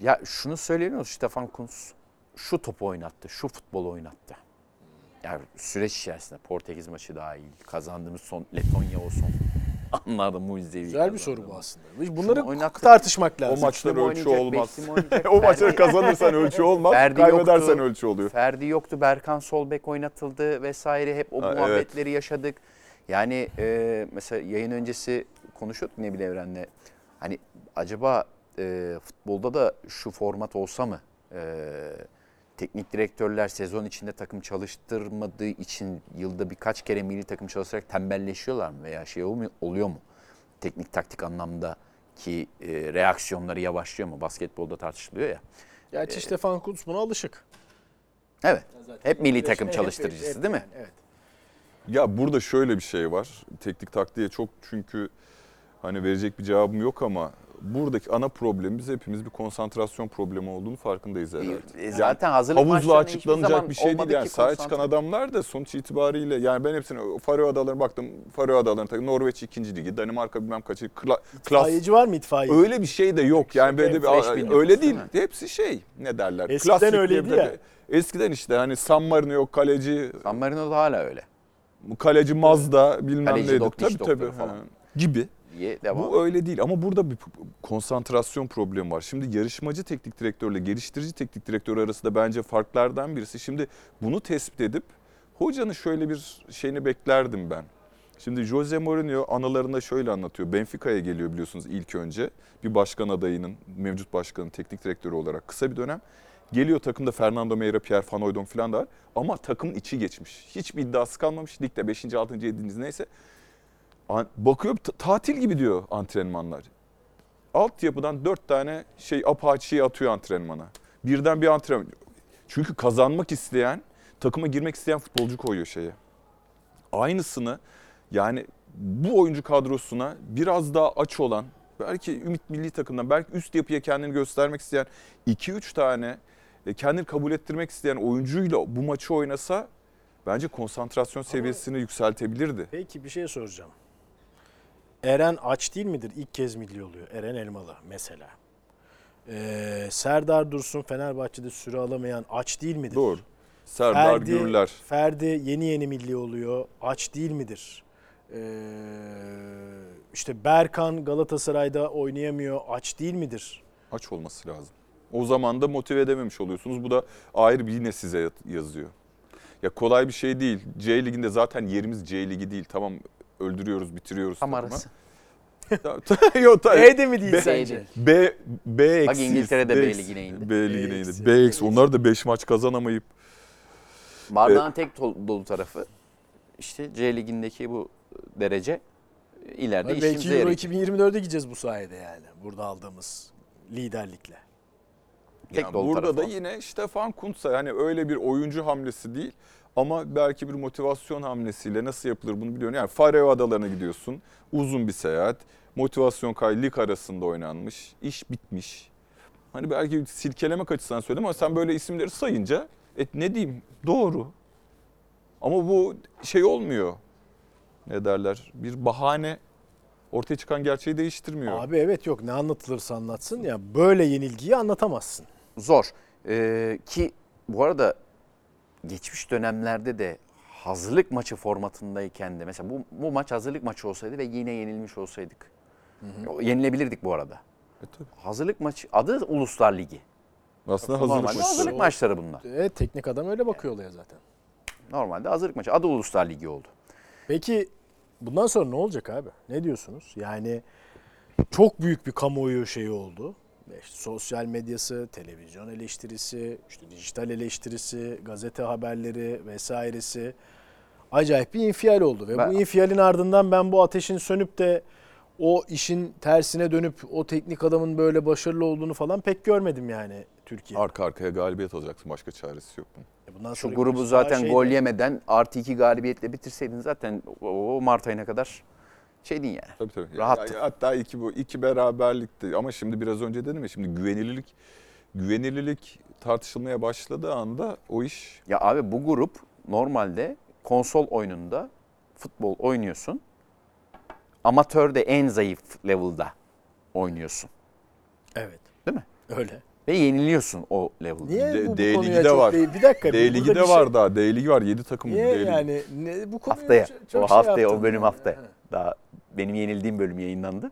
ya şunu söyleniyor Stefan Kuntz şu topu oynattı, şu futbolu oynattı. Yani süreç içerisinde Portekiz maçı dahil, kazandığımız son Letonya o son. Anladım mucizevi. Güzel bir soru bu aslında. Bunları oynattık. tartışmak O lazım. maçlar Üçlü mü ölçü olmaz. o maçları kazanırsan ölçü olmaz, Ferdi kaybedersen yoktu. ölçü oluyor. Ferdi yoktu, Berkan Solbek oynatıldı vesaire hep o Ha, evet. muhabbetleri yaşadık. Yani e, mesela yayın öncesi konuşuyorduk Nebil Evren'le. Hani acaba e, futbolda da şu format olsa mı? E, teknik direktörler sezon içinde takım çalıştırmadığı için yılda birkaç kere milli takım çalışarak tembelleşiyorlar mı? Veya şey olmuyor- oluyor mu? Teknik taktik anlamda ki e, reaksiyonları yavaşlıyor mu? Basketbolda tartışılıyor ya. Gerçi Stefan Kuntz buna alışık. Evet. Hep milli takım Hep- çalıştırıcısı hep- değil mi? yani, Evet. Ya burada şöyle bir şey var. Teknik taktiğe çok çünkü hani verecek bir cevabım yok ama buradaki ana problemimiz hepimiz bir konsantrasyon problemi olduğunu farkındayız herhalde. E, zaten hazırlık Havuzla maçlarının hiçbir açıklanacak bir şey değil yani. Sahaya konsantre- çıkan adamlar da sonuç itibariyle yani ben hepsine Faroe Adaları'na baktım. Faroe Adaları'na Norveç 2. ligi, Danimarka bilmem kaçı kla- klas. İtfaiyeci var mı itfaiye? Öyle bir şey de yok. Yani böyle bir öyle değil. mi? Hepsi şey ne derler? Eskiden Klasik öyleydi ya. Eskiden işte hani San Marino yok kaleci, San Marino'da hala öyle kaleci Mazda bilmem Kaleci neydi. Doktiş Tabii tabii. falan. ha. Gibi. Diye devam Bu öyle değil ama burada bir konsantrasyon problemi var. Şimdi yarışmacı teknik direktörle geliştirici teknik direktör arasında bence farklardan birisi. Şimdi bunu tespit edip hocanın şöyle bir şeyini beklerdim ben. Şimdi Jose Mourinho anılarında şöyle anlatıyor. Benfica'ya geliyor biliyorsunuz ilk önce. Bir başkan adayının, mevcut başkanın teknik direktörü olarak kısa bir dönem. Geliyor takımda Fernando Meira, Pierre Van Hooydonk falan da var. Ama takımın içi geçmiş. Hiçbir iddiası kalmamış. Ligde 5. 6. 7. neyse. Bakıyor ta- tatil gibi diyor antrenmanlar. Altyapıdan dört tane şey Apache'yi atıyor antrenmana. Birden bir antrenman. Çünkü kazanmak isteyen, takıma girmek isteyen futbolcu koyuyor şeye. Aynısını yani bu oyuncu kadrosuna biraz daha aç olan, belki Ümit Milli Takım'dan, belki üst yapıya kendini göstermek isteyen 2-3 tane e, kendini kabul ettirmek isteyen oyuncuyla bu maçı oynasa bence konsantrasyon seviyesini yükseltebilirdi. Peki bir şey soracağım. Eren aç değil midir? İlk kez milli oluyor. Eren Elmalı mesela. Ee, Serdar Dursun Fenerbahçe'de süre alamayan aç değil midir? Doğru. Serdar Gürler. Ferdi yeni yeni milli oluyor. Aç değil midir? Ee, işte Berkan Galatasaray'da oynayamıyor. Aç değil midir? aç olması lazım. O zaman da motive edememiş oluyorsunuz. Bu da ayrı bir yine size yazıyor. Ya kolay bir şey değil. C liginde zaten yerimiz C ligi değil. Tamam öldürüyoruz, bitiriyoruz. Tam takımı. arası. Yok tabii. E'de mi değil Be- sence? B, B eksi. Bak İngiltere'de B ligine indi. B ligine B indi. B eksi. Onlar da 5 maç kazanamayıp Bardağın tek dolu tarafı işte C ligindeki bu derece ileride Belki işimize Euro yarayacak. 2024'e gideceğiz bu sayede yani. Burada aldığımız liderlikle. Tek Yani burada tarafı da yine Stefan Kuntza yani öyle bir oyuncu hamlesi değil ama belki bir motivasyon hamlesiyle nasıl yapılır bunu biliyorum. Yani Faroe Adalarına gidiyorsun. Uzun bir seyahat. Motivasyon kay lig arasında oynanmış. iş bitmiş. Hani belki silkelemek açısından söyledim ama sen böyle isimleri sayınca e, ne diyeyim doğru. Ama bu şey olmuyor. Ne derler? Bir bahane ortaya çıkan gerçeği değiştirmiyor. Abi evet yok ne anlatılırsa anlatsın ya böyle yenilgiyi anlatamazsın. Zor. Ee, ki bu arada geçmiş dönemlerde de hazırlık maçı formatındayken de mesela bu, bu maç hazırlık maçı olsaydı ve yine yenilmiş olsaydık. Yenilebilirdik bu arada. E, tabii. Hazırlık maçı adı Uluslar Ligi. Aslında hazırlık Normalde maçları. hazırlık maçları bunlar. Evet teknik adam öyle bakıyor olaya zaten. Normalde hazırlık maçı. Adı Uluslar Ligi oldu. Peki Bundan sonra ne olacak abi? Ne diyorsunuz? Yani çok büyük bir kamuoyu şeyi oldu. İşte sosyal medyası, televizyon eleştirisi, işte dijital eleştirisi, gazete haberleri vesairesi acayip bir infial oldu ve Ben- bu infialin ardından ben bu ateşin sönüp de o işin tersine dönüp o teknik adamın böyle başarılı olduğunu falan pek görmedim yani Türkiye. Arka arkaya galibiyet alacaksın. Başka çaresi yok bunun. E Bundan Şu grubu zaten şeyde- gol yemeden artı iki galibiyetle bitirseydin zaten o Mart ayına kadar şeydin yani. Tabii tabii. Rahattı. Ya- hatta iki bu iki beraberlikti ama şimdi biraz önce dedim ya şimdi güvenilirlik güvenilirlik tartışılmaya başladığı anda o iş Ya abi bu grup normalde konsol oyununda futbol oynuyorsun. Amatörde en zayıf level'da oynuyorsun. Evet. Değil mi? Öyle. Ve yeniliyorsun o level'da. Niye D- bu, bu D konuya ligi de çok var. değil? Bir dakika. D ligi de bir şey- var daha. D ligi var. 7 takım Niye D ligi. yani? Ne, bu konuya Haftaya. çok- çok o şey haftaya o bölüm ya. haftaya. Daha benim yenildiğim bölüm yayınlandı.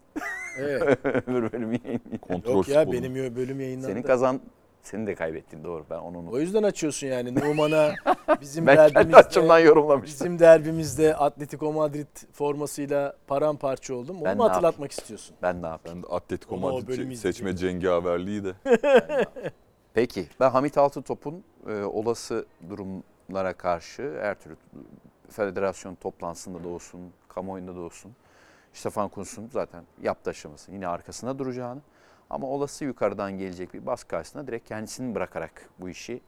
Evet. Öbür bölüm yayınlandı. Kontrol Yok ya benim bölüm yayınlandı. Senin kazan seni de kaybettin doğru ben onu O unuttum. yüzden açıyorsun yani Numan'a bizim Ben derbimizde açımdan yorumlamıştım. bizim derbimizde Atletico Madrid formasıyla paramparça oldum. Onu Ben mu hatırlatmak istiyorsun? Ben ne yapayım? Ben de Atletico Ama o Madrid seçme cengaverliği de. Peki ben Hamit Altıntop'un e, olası durumlara karşı her türlü federasyon toplantısında da olsun, kamuoyunda da olsun Stefan Kuntz'un zaten yaptığı aşaması yine arkasında duracağını ama olası yukarıdan gelecek bir baskı karşısında direkt kendisini bırakarak bu işi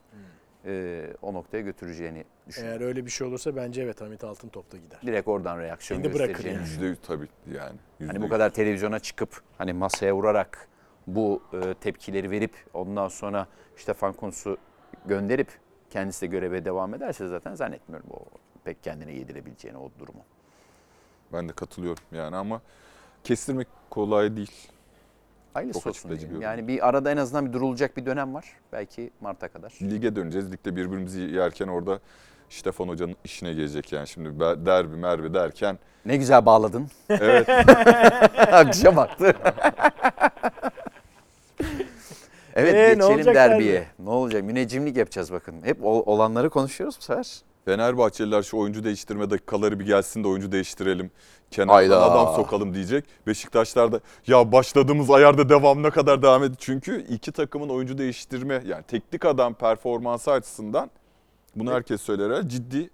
e, o noktaya götüreceğini düşünüyorum. Eğer öyle bir şey olursa bence evet Hamit Altın topta gider. Direkt oradan reaksiyon Kendi bırakır göstereceğini yani. düşünüyorum. Yüzde yüz tabii yani. Yüzde Hani bu kadar televizyona çıkıp hani masaya vurarak bu e, tepkileri verip ondan sonra Stefan Kuntz'u gönderip kendisi de göreve devam ederse zaten zannetmiyorum o pek kendine yedirebileceğini o durumu. Ben de katılıyorum yani ama kestirmek kolay değil. Hayırlısı Çok olsun açıklayıcı bir Yani bir arada en azından bir durulacak bir dönem var. Belki Mart'a kadar. Lige döneceğiz. Ligde birbirimizi yerken orada Stefan Hoca'nın işine gelecek yani şimdi be- derbi merbi derken. Ne güzel bağladın. Evet Akşam baktı. evet Ee, ne geçelim olacak derbiye. derbi? Ne olacak? Müneccimlik yapacağız bakın. Hep ol- olanları konuşuyoruz bu sefer. Fenerbahçeliler şu oyuncu değiştirme dakikaları bir gelsin de oyuncu değiştirelim. Kenardan Hayda. adam sokalım diyecek. Beşiktaşlar da ya başladığımız ayarda devamına kadar devam edin. Çünkü iki takımın oyuncu değiştirme yani teknik adam performansı açısından bunu herkes söyler. ha, Ciddi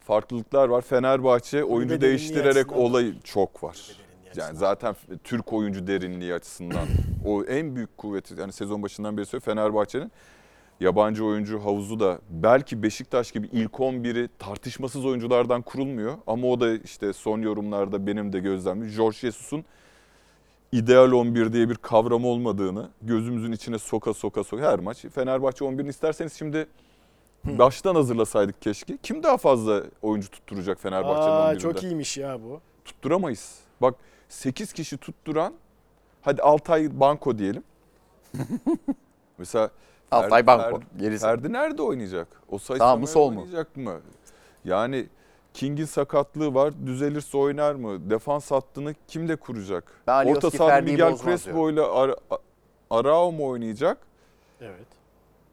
farklılıklar var. Fenerbahçe oyuncu derinliği değiştirerek açısından da. olayı çok var. Yani zaten Türk oyuncu derinliği açısından o en büyük kuvveti yani sezon başından beri söylüyorum Fenerbahçe'nin yabancı oyuncu havuzu da belki Beşiktaş gibi ilk 11'i tartışmasız oyunculardan kurulmuyor. Ama o da işte son yorumlarda benim de gözlemim. Jorge Jesus'un ideal 11 diye bir kavram olmadığını gözümüzün içine soka soka soka her maç. Fenerbahçe 11'ini isterseniz şimdi baştan hazırlasaydık keşke. Kim daha fazla oyuncu tutturacak Fenerbahçe'nin Aa, 11'inde? çok iyiymiş ya bu. tutturamayız. Bak 8 kişi tutturan hadi Altay Banko diyelim. Mesela Altay Banko. Gerisi. Ferdi nerede oynayacak? O sayı Sağ mı, sol mu? oynayacak mı? Yani King'in sakatlığı var. Düzelirse oynar mı? Defans hattını kimle kuracak? Ben Orta sahada Miguel Crespo ile Ar- Arao mu oynayacak? Evet.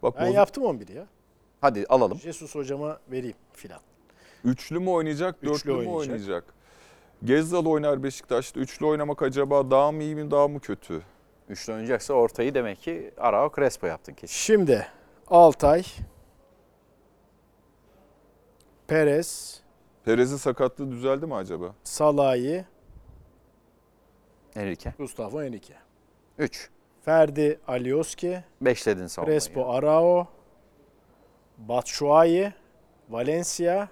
Bak Ben boz- yaptım 11'i ya. Hadi alalım. Jesus hocama vereyim filan. Üçlü mü oynayacak, Üçlü dörtlü mü oynayacak. oynayacak? Gezzal oynar Beşiktaş'ta. Üçlü oynamak acaba daha mı iyi mi daha mı kötü? Üçlü oynayacaksa ortayı demek ki Arao Crespo yaptın kesin. Şimdi Altay, Perez, Perez'in sakatlığı düzeldi mi acaba? Salahi, Enrique. Gustavo Henrique. 3. Ferdi Alioski, Beşledin savunmayı. Crespo Arao, Batshuayi, Valencia,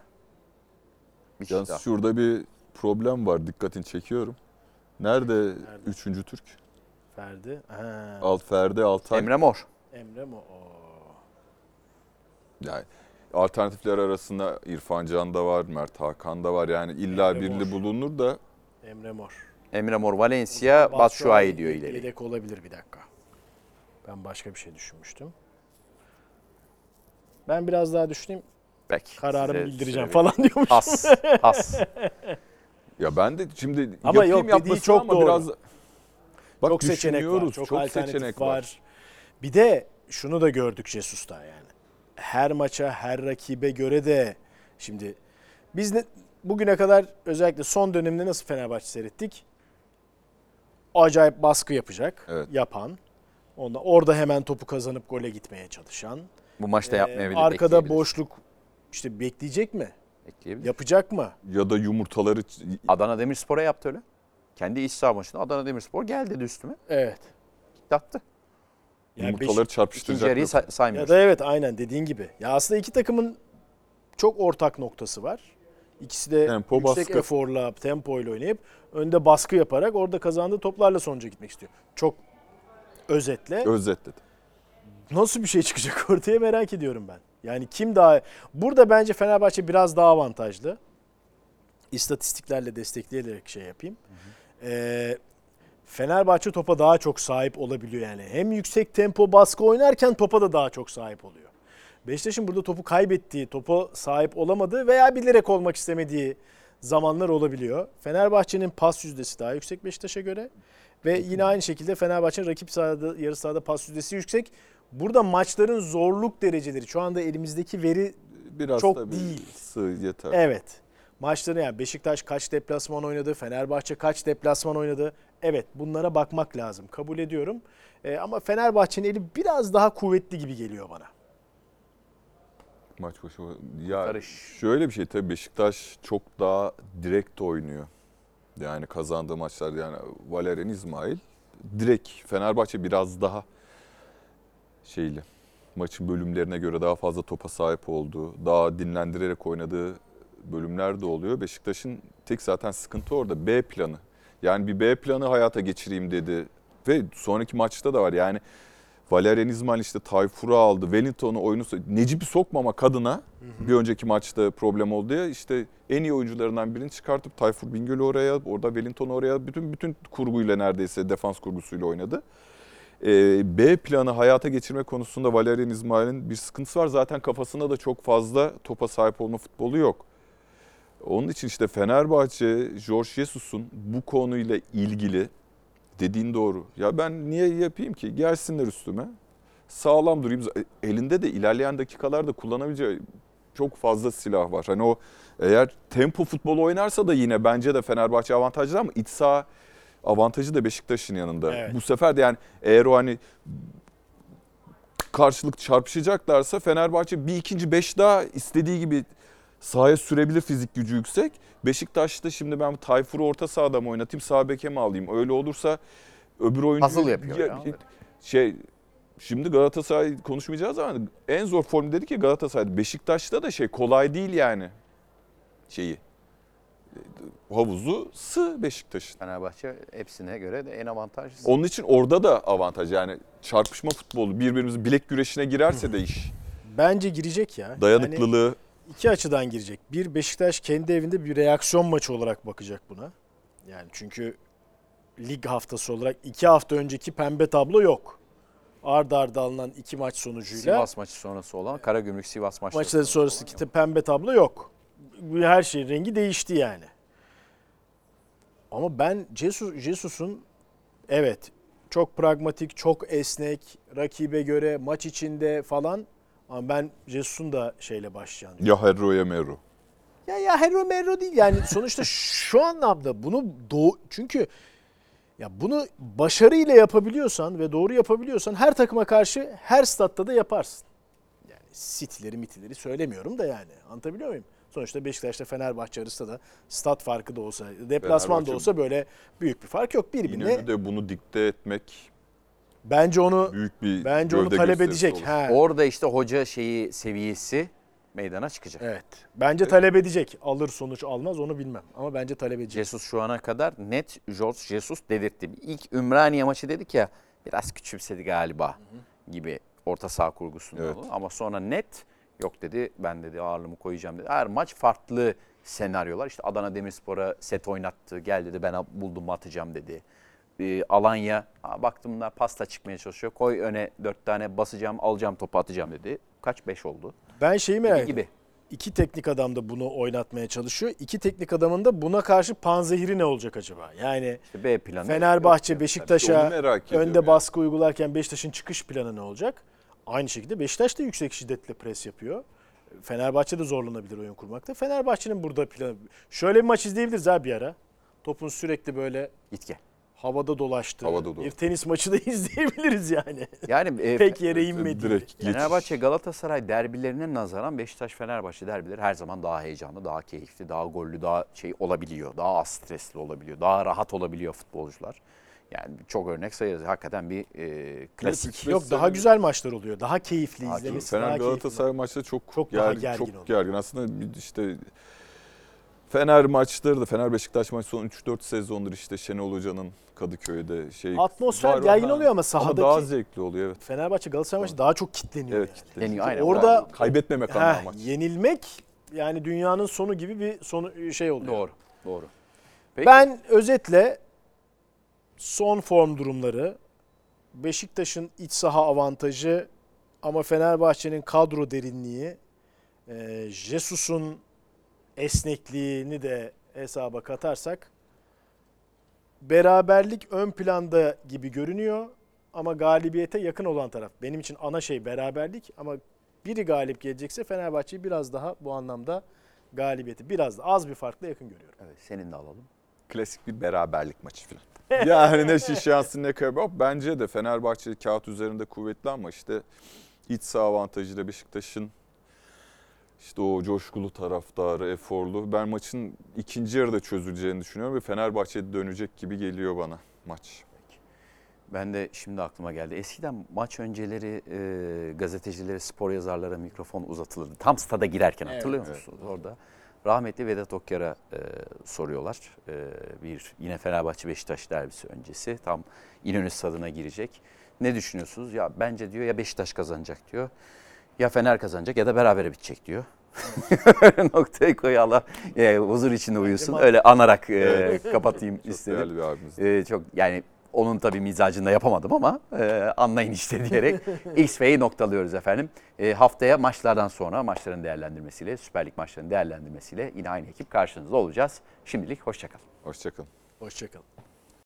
Bir kişi Yalnız daha. şurada bir problem var. Dikkatini çekiyorum. Nerede, üçüncü Türk? Ferdi. Ha. Alt Ferdi Altay. Emre Mor. Emre mi? Oo. Yani alternatifler arasında İrfan Can da var, Mert Hakan da var. Yani illa Emre birli Mor. bulunur da Emre Mor. Emre Mor Valencia, Batshuayi diyor ileri. Yedek olabilir bir dakika. Ben başka bir şey düşünmüştüm. Ben biraz daha düşüneyim. Belki. Kararımı size bildireceğim süre falan diyormuş. Has. Has. ya ben de şimdi Ama yapayım yok, dediği yapmasın çok ama doğru. biraz bak çok seçenek var. Çok, çok alternatif seçenek var. var. Bir de şunu da gördük Jesus'ta yani. Her maça, her rakibe göre de şimdi biz ne bugüne kadar özellikle son dönemde nasıl Fenerbahçe seyrettik? Acayip baskı yapacak, Evet. yapan. Onda orada hemen topu kazanıp gole gitmeye çalışan. Bu maçta Ee, yapmayabilir. arkada bekleyebilir. boşluk işte bekleyecek mi? Bekleyebilir. Yapacak mı? Ya da yumurtaları Adana Demirspor'a yaptı öyle. Kendi iç saha maçında Adana Demirspor geldi dedi üstüme. Evet. Gitti attı. Yani yumurtaları beş- İkinci çarpıştıracak. yarıyı say- saymıyoruz. Ya da evet aynen dediğin gibi. Ya aslında iki takımın çok ortak noktası var. İkisi de Tempo, yüksek baskı. eforla, tempoyla oynayıp önde baskı yaparak orada kazandığı toplarla sonuca gitmek istiyor. Çok özetle Özetledi. nasıl bir şey çıkacak ortaya merak ediyorum ben. Yani kim daha... Burada bence Fenerbahçe biraz daha avantajlı. İstatistiklerle destekleyerek şey yapayım. Ee, Fenerbahçe topa daha çok sahip olabiliyor yani. Hem yüksek tempo baskı oynarken topa da daha çok sahip oluyor. Beşiktaş'ın burada topu kaybettiği, topa sahip olamadığı veya bilerek olmak istemediği zamanlar olabiliyor. Fenerbahçe'nin pas yüzdesi daha yüksek Beşiktaş'a göre. Ve yine aynı şekilde Fenerbahçe'nin rakip sahada, yarı sahada pas yüzdesi yüksek. Burada maçların zorluk dereceleri şu anda elimizdeki veri Biraz Çok değil. Sığ yeter. Evet. Maçları yani Beşiktaş kaç deplasman oynadı, Fenerbahçe kaç deplasman oynadı. Evet bunlara bakmak lazım. Kabul ediyorum. Ee, ama Fenerbahçe'nin eli biraz daha kuvvetli gibi geliyor bana. Maç başı ya Karış. şöyle bir şey tabii Beşiktaş çok daha direkt oynuyor. Yani kazandığı maçlarda yani Valerian İsmail direkt Fenerbahçe biraz daha şeyli maçın bölümlerine göre daha fazla topa sahip olduğu, daha dinlendirerek oynadığı bölümler de oluyor. Beşiktaş'ın tek zaten sıkıntı orada B planı. Yani bir B planı hayata geçireyim dedi ve sonraki maçta da var. Yani Valerian İsmail işte Tayfur'u aldı. Wellington'u oyunu Necip'i sokmamak adına bir önceki maçta problem oldu ya işte en iyi oyuncularından birini çıkartıp Tayfur Bingöl'ü oraya, orada Wellington'u oraya bütün bütün kurguyla neredeyse defans kurgusuyla oynadı. Ee, B planı hayata geçirme konusunda Valerian İsmail'in bir sıkıntısı var. Zaten kafasında da çok fazla topa sahip olma futbolu yok. Onun için işte Fenerbahçe, Jorge Jesus'un bu konuyla ilgili dediğin doğru. Ya ben niye yapayım ki? Gelsinler üstüme. Sağlam durayım. Elinde de ilerleyen dakikalarda kullanabileceği çok fazla silah var. Hani o eğer tempo futbolu oynarsa da yine bence de Fenerbahçe avantajlı ama iç saha avantajı da Beşiktaş'ın yanında. Evet. Bu sefer de yani eğer o hani karşılık çarpışacaklarsa Fenerbahçe bir ikinci beş daha istediği gibi sahaya sürebilir fizik gücü yüksek. Beşiktaş'ta şimdi ben Tayfur'u orta sahada mı oynatayım sağ beke mi alayım? Öyle olursa öbür oyuncu... Puzzle yapıyor ya. Şey şimdi Galatasaray konuşmayacağız ama en zor form dedi ki Galatasaray'da. Beşiktaş'ta da şey kolay değil yani şeyi. Havuzu sığ Beşiktaş'ın. Fenerbahçe hepsine göre de en avantajlısı. Onun için orada da avantaj yani çarpışma futbolu birbirimizin bilek güreşine girerse de iş. Bence girecek ya. Yani Dayanıklılığı iki açıdan girecek. Bir Beşiktaş kendi evinde bir reaksiyon maçı olarak bakacak buna. Yani çünkü lig haftası olarak iki hafta önceki pembe tablo yok. Arda arda alınan iki maç sonucuyla Sivas maçı sonrası olan Karagümrük Sivas maçları maçları sonrası ki pembe tablo yok. Her şeyin rengi değişti yani. Ama ben Jesus, Jesus'un evet çok pragmatik, çok esnek, rakibe göre maç içinde falan ama ben Jesus'un da şeyle başlayacağını ya Herro ya Mero. ya ya hero mero değil yani sonuçta şu anlamda bunu doğu çünkü ya bunu başarıyla yapabiliyorsan ve doğru yapabiliyorsan her takıma karşı her statta da yaparsın. Yani City'leri mitileri söylemiyorum da yani anlatabiliyor muyum? Sonuçta Beşiktaş'ta Fenerbahçe arasında da stat farkı da olsa, deplasman da olsa böyle büyük bir fark yok birbirine. İnönü'de bunu dikte etmek Bence onu büyük bir bence onu gövde talep gösterisi edecek. olur. Ha. Orada işte hoca şeyi seviyesi meydana çıkacak. Evet. Bence talep edecek. Alır sonuç almaz onu bilmem ama bence talep edecek. Jesus şu ana kadar net George Jesus dedirtti. İlk Ümraniye maçı dedik ya biraz küçümsedi galiba gibi orta saha kurgusunda Evet. oldu. Ama sonra net yok dedi ben dedi ağırlığımı koyacağım dedi. Her maç farklı senaryolar. İşte Adana Demirspor'a set oynattı. Gel dedi ben buldum atacağım dedi. Ee, Alanya "Aa, baktım bunlar pasta çıkmaya çalışıyor. Koy öne dört tane basacağım alacağım topu atacağım dedi. Kaç beş oldu. Ben şeyi merak Gibi ediyorum. gibi. İki teknik adam da bunu oynatmaya çalışıyor. İki teknik adamın da buna karşı panzehiri ne olacak acaba? Yani İşte B planı. Fenerbahçe Beşiktaş'a önde yani. baskı uygularken Beşiktaş'ın çıkış planı ne olacak? Aynı şekilde Beşiktaş da yüksek şiddetle pres yapıyor. Fenerbahçe de zorlanabilir oyun kurmakta. Fenerbahçe'nin burada planı. Şöyle bir maç izleyebiliriz abi bir ara. Topun sürekli böyle Git gel. Havada dolaştığı Havada bir tenis maçı da izleyebiliriz yani. Yani e, Pek yere. Direkt geçiş. Fenerbahçe Galatasaray derbilerine nazaran Beşiktaş Fenerbahçe derbileri her zaman daha heyecanlı, daha keyifli, daha gollü, daha şey olabiliyor. Daha az stresli olabiliyor. Daha rahat olabiliyor futbolcular. Yani çok örnek sayarız. Hakikaten bir e, klasik. Yok daha güzel maçlar oluyor. Daha keyifli Daha izlemesi. Fener daha keyifli. Galatasaray maçta çok Çok daha ger- gergin çok oluyor. gergin. Aslında işte Fener maçları da Fener Beşiktaş maçı son 3-4 sezondur işte Şenol Hoca'nın Kadıköy'de şey Atmosfer var- ha. oluyor ama sahadaki daha zevkli oluyor evet. Fenerbahçe Galatasaray maçı daha çok kitleniyor. Evet. yani. kitleniyor. Aynen. Orada kaybetmemek anlamı maç. yenilmek yani dünyanın sonu gibi bir sonu şey oluyor. Doğru. Doğru. Peki. Ben özetle son form durumları Beşiktaş'ın iç saha avantajı ama Fenerbahçe'nin kadro derinliği e, Jesus'un esnekliğini de hesaba katarsak beraberlik ön planda gibi görünüyor ama galibiyete yakın olan taraf. Benim için ana şey beraberlik ama biri galip gelecekse Fenerbahçe'yi biraz daha bu anlamda galibiyeti biraz da az bir farkla yakın görüyorum. Evet, senin de alalım. Klasik bir beraberlik maçı falan. yani ne şiş şansı ne kaybı. Bence de Fenerbahçe kağıt üzerinde kuvvetli ama işte iç saha avantajı da Beşiktaş'ın işte o coşkulu taraftarı, eforlu. Ben maçın ikinci yarıda çözüleceğini düşünüyorum ve Fenerbahçe dönecek gibi geliyor bana maç. Ben de şimdi aklıma geldi. Eskiden maç önceleri e, gazetecilere, spor yazarlara mikrofon uzatılırdı. Tam stada girerken hatırlıyor Evet. musunuz orada? Rahmetli Vedat Okyar'a e, soruyorlar. E, bir yine Fenerbahçe Beşiktaş derbisi öncesi. Tam İnönü stadına girecek. Ne düşünüyorsunuz? Ya bence diyor ya Beşiktaş kazanacak diyor. Ya Fener kazanacak ya da berabere bitecek diyor. Noktayı koy Allah e, huzur içinde uyusun. Öyle anarak e, kapatayım Çok istedim. değerli bir abimiz. Ee, çok yani onun tabii mizacında yapamadım ama e, anlayın işte diyerek X ve Y'yi noktalıyoruz efendim. E, haftaya maçlardan sonra maçların değerlendirmesiyle, Süper Lig maçlarının değerlendirmesiyle yine aynı ekip karşınızda olacağız. Şimdilik hoşçakalın. Hoşçakalın. Hoşçakalın.